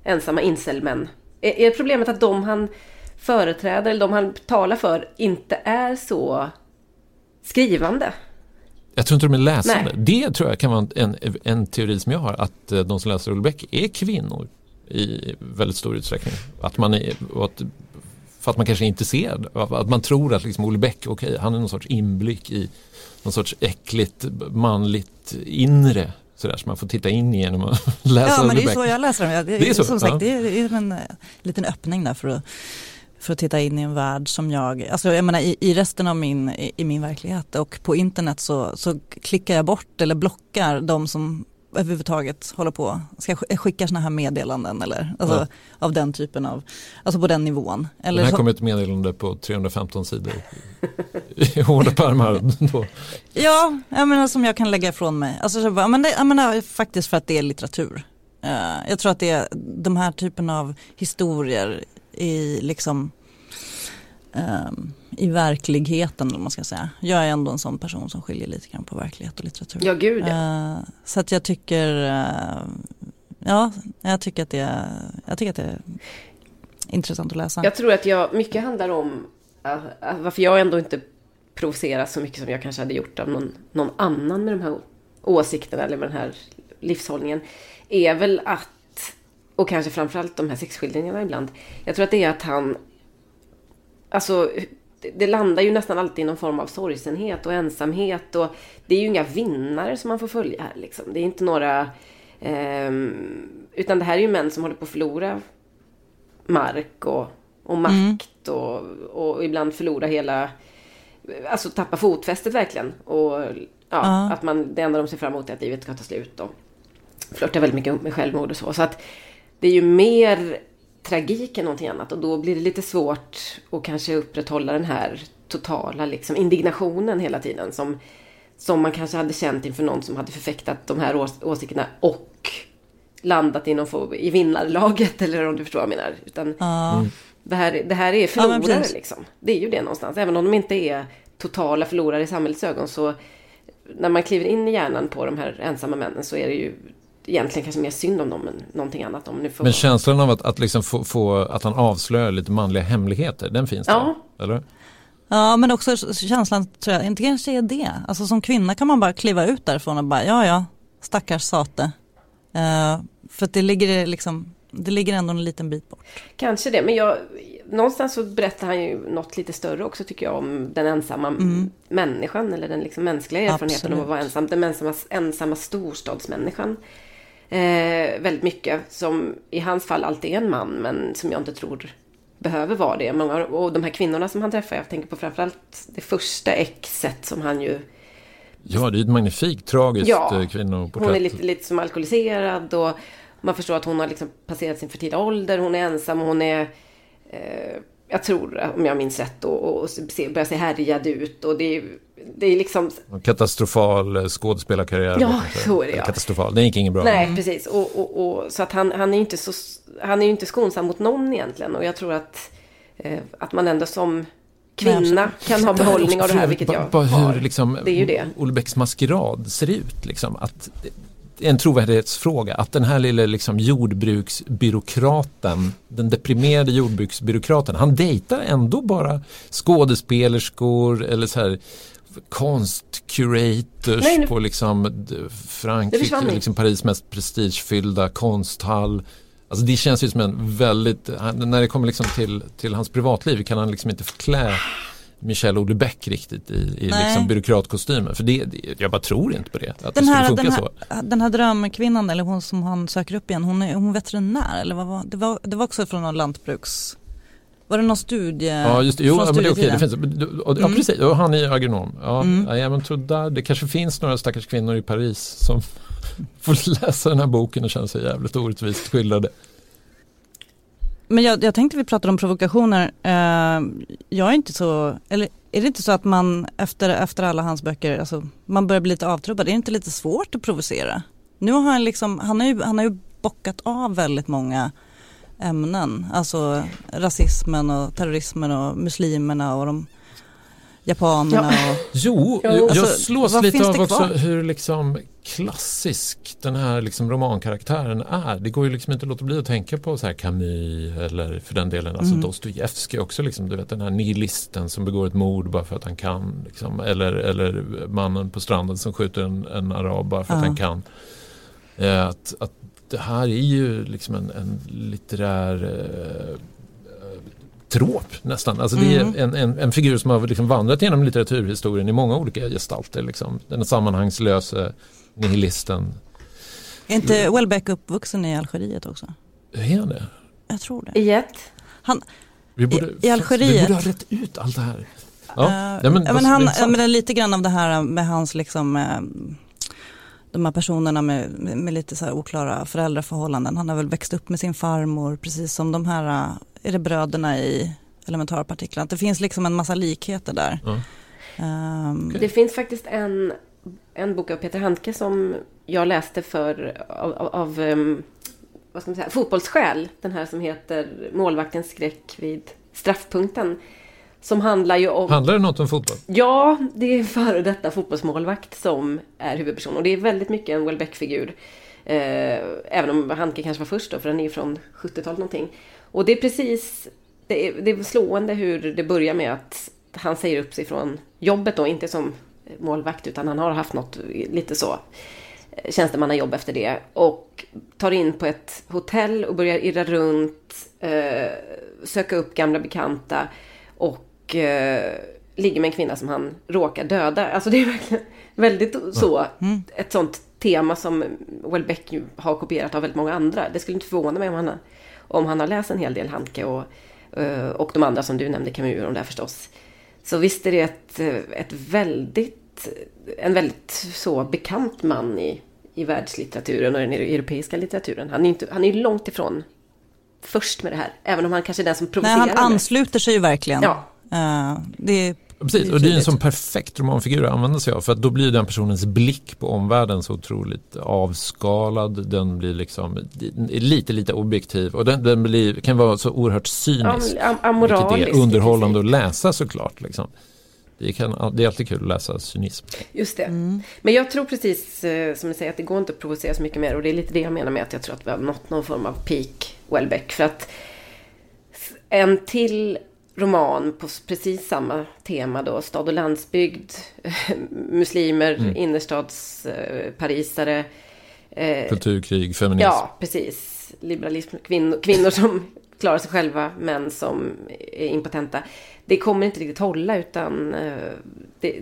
ensamma incelmän. Är, är problemet att de han företräder, eller de han talar för, inte är så skrivande? Jag tror inte de är läsande. Nej. Det tror jag kan vara en, en teori som jag har. Att eh, de som läser Ulbeck är kvinnor i väldigt stor utsträckning. Att man är, att, för att man kanske är intresserad. Att man tror att liksom Ulbeck, okej, han är någon sorts inblick i någon sorts äckligt manligt inre. Sådär som man får titta in genom att läsa Ja men det är så jag läser dem. Jag- Det är så, Som sagt ja. det är, det är en eh, liten öppning där för att, för att titta in i en värld som jag, alltså jag menar i, i resten av min, i, i min verklighet och på internet så, så klickar jag bort eller blockar de som överhuvudtaget håller på, ska sk- skicka sådana här meddelanden eller alltså, Ja. av den typen av, alltså på den nivån. Eller Den här kommer ett meddelande på 315 sidor i hårda pärmar. Då. Ja, jag menar som jag kan lägga ifrån mig. Alltså, så bara, men det, jag menar, faktiskt för att det är litteratur. Eh, jag tror att det är de här typen av historier i liksom ehm, i verkligheten, vad man ska säga. Jag är ändå en sån person som skiljer lite grann på verklighet och litteratur. Ja, gud ja. Eh, så att jag tycker, eh, ja, jag tycker att det, jag tycker att det intressant att läsa. Jag tror att jag, mycket handlar om uh, uh, varför jag ändå inte provoceras så mycket som jag kanske hade gjort av någon, någon annan med de här åsikterna eller med den här livshållningen. Är väl att, och kanske framförallt de här sexskildringarna ibland. Jag tror att det är att han, alltså det, landar ju nästan alltid i någon form av sorgsenhet och ensamhet. Och det är ju inga vinnare som man får följa här liksom. Det är inte några, eh, utan det här är ju män som håller på att förlora mark och, och makt mm. och, och ibland förlora hela, alltså tappa fotfästet verkligen. Och ja, ja. att man, det enda de ser fram emot är att livet ska ta slut och flörtar väldigt mycket med självmord och så. Så att det är ju mer tragik än någonting annat och då blir det lite svårt att kanske upprätthålla den här totala liksom, indignationen hela tiden som, som man kanske hade känt inför någon som hade förfäktat de här ås åsikterna och landat i, någon, i vinnarlaget eller om du förstår vad jag menar. Utan mm. det, här, det här är förlorare ja, liksom. Det är ju det någonstans. Även om de inte är totala förlorare i samhällets ögon så när man kliver in i hjärnan på de här ensamma männen så är det ju egentligen kanske mer synd om dem än någonting annat. Om nu får... Men känslan av att, att, liksom få, få, att han avslöjar lite manliga hemligheter, den finns ja. där? Eller? Ja men också känslan, tror jag, inte kanske är det. Alltså som kvinna kan man bara kliva ut därifrån och bara, ja ja, stackars sate. Uh, för att det ligger liksom, det ligger ändå en liten bit bort. Kanske det, men jag, någonstans så berättar han ju något lite större också tycker jag om den ensamma mm. människan eller den liksom mänskliga erfarenheten Absolut. av att vara ensam. Den ensamma, ensamma storstadsmänniskan eh, väldigt mycket. Som i hans fall alltid är en man, men som jag inte tror behöver vara det. Många, och de här kvinnorna som han träffar, jag tänker på framförallt det första exet som han ju... Ja, det är ett magnifikt, tragiskt ja, eh, kvinnoporträtt. Hon är lite, lite som alkoholiserad och man förstår att hon har liksom passerat sin fertila ålder, hon är ensam, hon är... Eh, jag tror, om jag minns rätt, och, och börjar se härjad ut. Och det är, det är liksom... Katastrofal eh, skådespelarkarriär. Ja, så är det ja. Katastrofal, det gick inget bra. Nej, precis. Och, och, och, så att han, han är ju inte så... Han är inte skonsam mot någon egentligen. Och jag tror att, eh, att man ändå som kvinna kan ha behållning av det här, vilket jag bara, har. Hur liksom, det är ju det. Olle Bäcks maskerad ser ut. Liksom, att en trovärdighetsfråga att den här lilla liksom jordbruksbyråkraten, den deprimerade jordbruksbyråkraten, han dejtar ändå bara skådespelerskor eller så här konstcurators Nej, nu... på liksom Frankrike, liksom Paris mest prestigefyllda konsthall. Alltså det känns ju som en väldigt, när det kommer liksom till, till hans privatliv kan han liksom inte förklä Michel Houellebecq riktigt i, i liksom byråkratkostymen. För det, jag bara tror inte på det. Att den, det här, den, här, den här drömkvinnan eller hon som han söker upp igen, hon är hon veterinär eller vad var det? Var, det var också från någon lantbruks... Var det någon studie? Ja, just det. Jo, men det okej. Det finns, ja, mm. precis. Och han är agronom. Ja, mm. ja, men där, det kanske finns några stackars kvinnor i Paris som får läsa den här boken och känna sig jävligt orättvist skildrade. Men jag, jag tänkte vi pratade om provokationer. Uh, jag är inte så, eller är det inte så att man efter, efter alla hans böcker, alltså, man börjar bli lite avtrubbad. Är det inte lite svårt att provocera? Nu har han liksom, han har ju, han har ju bockat av väldigt många ämnen. Alltså rasismen och terrorismen och muslimerna och de japanerna. Ja. Och, jo, jag alltså, slås lite av också hur liksom klassisk den här liksom romankaraktären är. Det går ju liksom inte att låta bli att tänka på så här Camus eller för den delen alltså mm. Dostojevskij också. Liksom, du vet den här nihilisten som begår ett mord bara för att han kan. Liksom, eller, eller mannen på stranden som skjuter en, en arab bara för att han kan. Eh, att, att det här är ju liksom en, en litterär eh, trop nästan. Alltså det är mm. en, en, en, figur som har liksom vandrat genom litteraturhistorien i många olika gestalter. Liksom. Den sammanhangslöse nihilisten. Är inte Welbeck uppvuxen i Algeriet också? Är han det? Jag tror det. I ett? Han, vi borde, i, Algeriet. Vi borde ha rätt ut allt det här. Ja. Uh, ja, men, men han, men lite grann av det här med hans liksom eh, de här personerna med, med, lite så här oklara föräldraförhållanden. Han har väl växt upp med sin farmor precis som de här, är det bröderna i elementarpartiklarna. Det finns liksom en massa likheter där. Mm. Um, det finns faktiskt en, en bok av Peter Handke som jag läste för av, av, um, vad ska man säga, fotbollsskäl. Den här som heter Målvaktens skräck vid straffpunkten. Som handlar ju om... Handlar det något om fotboll? Ja, det är före detta fotbollsmålvakt som är huvudperson. Och det är väldigt mycket en Welbeck-figur. Eh, även om Handke kanske var först då, för den är från 70-talet någonting. Och det är precis, det är, det är slående hur det börjar med att han säger upp sig från jobbet då, inte som målvakt utan han har haft något lite så eh, tjänstemannajobb efter det. Och tar in på ett hotell och börjar irra runt, eh, söka upp gamla bekanta och eh, ligger med en kvinna som han råkar döda. Alltså det är verkligen väldigt så, mm. ett sånt tema som Welbeck har kopierat av väldigt många andra. Det skulle inte förvåna mig om han, om han har läst en hel del Handke och, eh, och de andra som du nämnde, Camus och de där förstås. Så visst är det ett, ett väldigt, en väldigt så bekant man i, i världslitteraturen och den europeiska litteraturen. Han är, inte, han är långt ifrån först med det här, även om han kanske är den som provocerar. Nej, han ansluter sig ju verkligen. Ja. Uh, det Precis, och det är en sån perfekt romanfigur att använda sig av för att då blir den personens blick på omvärlden så otroligt avskalad. Den blir liksom lite, lite objektiv och den, den blir, kan vara så oerhört cynisk. Am, amoralisk. Vilket är underhållande att läsa såklart. Liksom. Det, kan, det är alltid kul att läsa cynism. Just det. Mm. Men jag tror precis eh, som du säger att det går inte att provocera så mycket mer. Och det är lite det jag menar med att jag tror att vi har nått någon form av peak Welbeck. För att en till roman på precis samma tema då. Stad och landsbygd, muslimer, mm. innerstadsparisare. Eh, Kulturkrig, feminism. Ja, precis. Liberalism, kvinnor, kvinnor som klarar sig själva men som är impotenta. Det kommer inte riktigt hålla utan eh, det,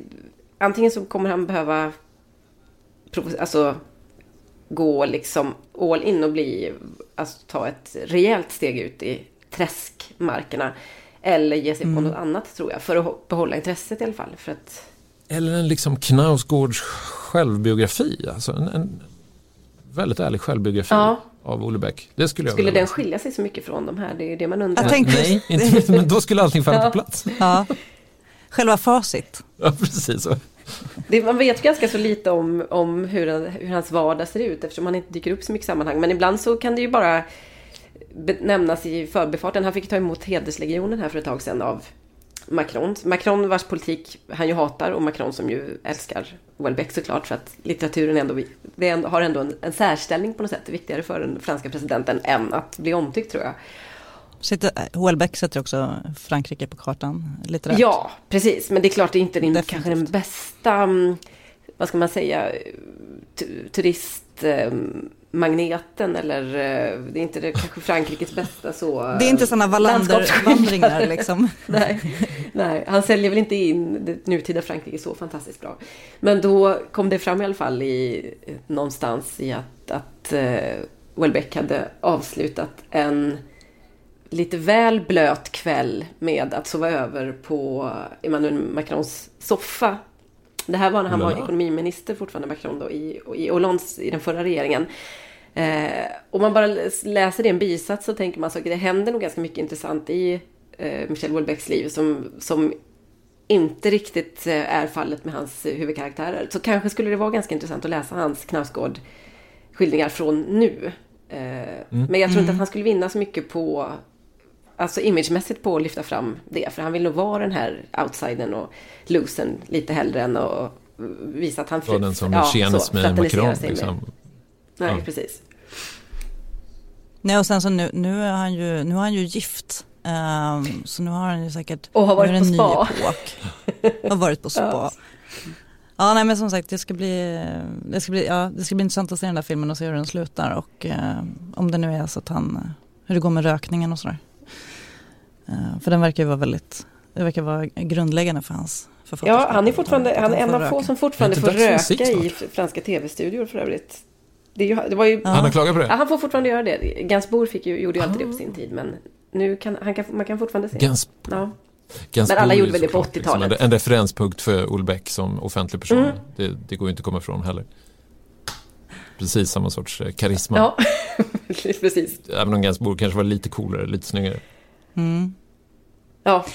antingen så kommer han behöva alltså, gå liksom all in och bli, alltså ta ett rejält steg ut i träskmarkerna. Eller ge sig mm. på något annat tror jag. För att behålla intresset i alla fall. För att... Eller en liksom Knausgårds självbiografi. Alltså en, en väldigt ärlig självbiografi. Ja. Av Olle Bäck. Det skulle jag Skulle den skilja sig så mycket från de här? Det är det man undrar. Jag tänkte... Nej, inte, men då skulle allting falla ja. på plats. Ja. Själva facit. Ja, precis så. Det, man vet ganska så lite om, om hur, hur hans vardag ser ut eftersom han inte dyker upp så mycket sammanhang. Men ibland så kan det ju bara nämnas i förbifarten. Han fick ta emot hederslegionen här för ett tag sedan av Macron. Macron vars politik han ju hatar och Macron som ju älskar Welbeck såklart för att litteraturen ändå, det har ändå en, en särställning på något sätt. Viktigare för den franska presidenten än att bli omtyckt tror jag. Welbeck sätter också Frankrike på kartan litterärt. Ja, precis. Men det är klart det är inte din, kanske den bästa, mm, vad ska man säga, turist mm, magneten eller eh, det är inte det, kanske Frankrikes bästa så. Det är inte sådana Wallander-vandringar liksom. nej, nej, han säljer väl inte in det nutida Frankrike så fantastiskt bra. Men då kom det fram i alla fall i någonstans i att, att uh, Welbeck hade avslutat en lite väl blöt kväll med att sova över på Emmanuel Macrons soffa. Det här var när han var ekonomiminister fortfarande, Macron då, i, i Hollands, i den förra regeringen. Eh, om man bara läser det en bisats så tänker man att det händer nog ganska mycket intressant i eh, Michel Houellebecqs liv som, som inte riktigt eh, är fallet med hans huvudkaraktärer. Så kanske skulle det vara ganska intressant att läsa hans Knausgård skildringar från nu. Eh, mm. Men jag tror inte att mm. han skulle vinna så mycket på Alltså imagemässigt på att lyfta fram det. För han vill nog vara den här outsidern och losern lite hellre än att visa att han... Var den som ja, med Macron. Liksom. Nej, ja. precis. Nej och sen så nu, nu är han ju, nu är han ju gift. Um, så nu har han ju säkert, och har varit på spa. har varit på spa. ja. nej men som sagt det ska bli, det ska bli, ja, det ska bli intressant att se den där filmen och se hur den slutar och uh, om det nu är så att han, hur det går med rökningen och sådär. Uh, för den verkar ju vara väldigt, det verkar vara grundläggande för hans Ja, han är fortfarande, han är en av få som fortfarande får röka i franska tv-studior för övrigt. Det, det var ju, Han har klagat på det? Ja, han får fortfarande göra det. Gainsbourg fick ju, gjorde ju alltid det på sin tid. Men nu kan, han kan man kan fortfarande se. Gainsbourg. Ja. men alla gjorde väl det på 80-talet. Liksom, en referenspunkt för Olbeck som offentlig person. Mm. Det, det, går ju inte att komma ifrån heller. Precis samma sorts eh, karisma. Ja, precis. Även om Gainsbourg kanske var lite coolare, lite snyggare. Mm. Ja,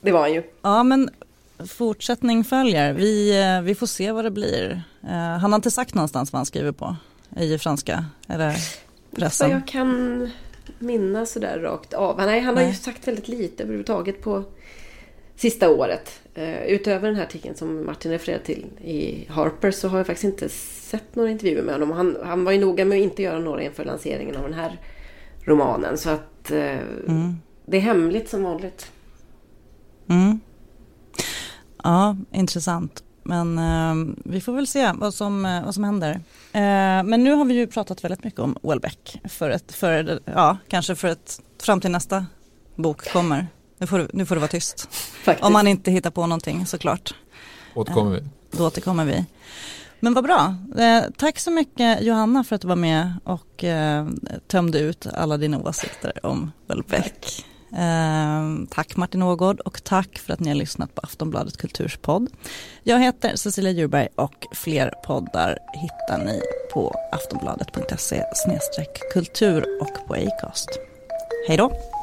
det var han ju. Ja, men fortsättning följer. Vi, eh, vi får se vad det blir. Uh, han har inte sagt någonstans vad han skriver på i franska eller pressen. jag kan minnas sådär rakt av. Nej, han Nej. har ju sagt väldigt lite överhuvudtaget på sista året. Uh, utöver den här artikeln som Martin refererade till i Harper så har jag faktiskt inte sett några intervjuer med honom. Han, han var ju noga med att inte göra några inför lanseringen av den här romanen. Så att eh, det är hemligt som vanligt. Mm. Ja, intressant. Men eh, vi får väl se vad som, eh, vad som händer. Eh, men nu har vi ju pratat väldigt mycket om Welbeck. För ett, för, ja, kanske för ett, fram till nästa bok kommer. Nu får, du, nu får det vara tyst. Faktiskt. Om man inte hittar på någonting såklart. Återkommer vi. Då återkommer vi. Men vad bra. Eh, tack så mycket Johanna för att du var med och eh, tömde ut alla dina åsikter om Welbeck. Ehm, tack Martin Ågård och tack för att ni har lyssnat på Aftonbladet Kulturs podd. Jag heter Cecilia Djurberg och fler poddar hittar ni på aftonbladet.se kultur och på Acast. Hej då!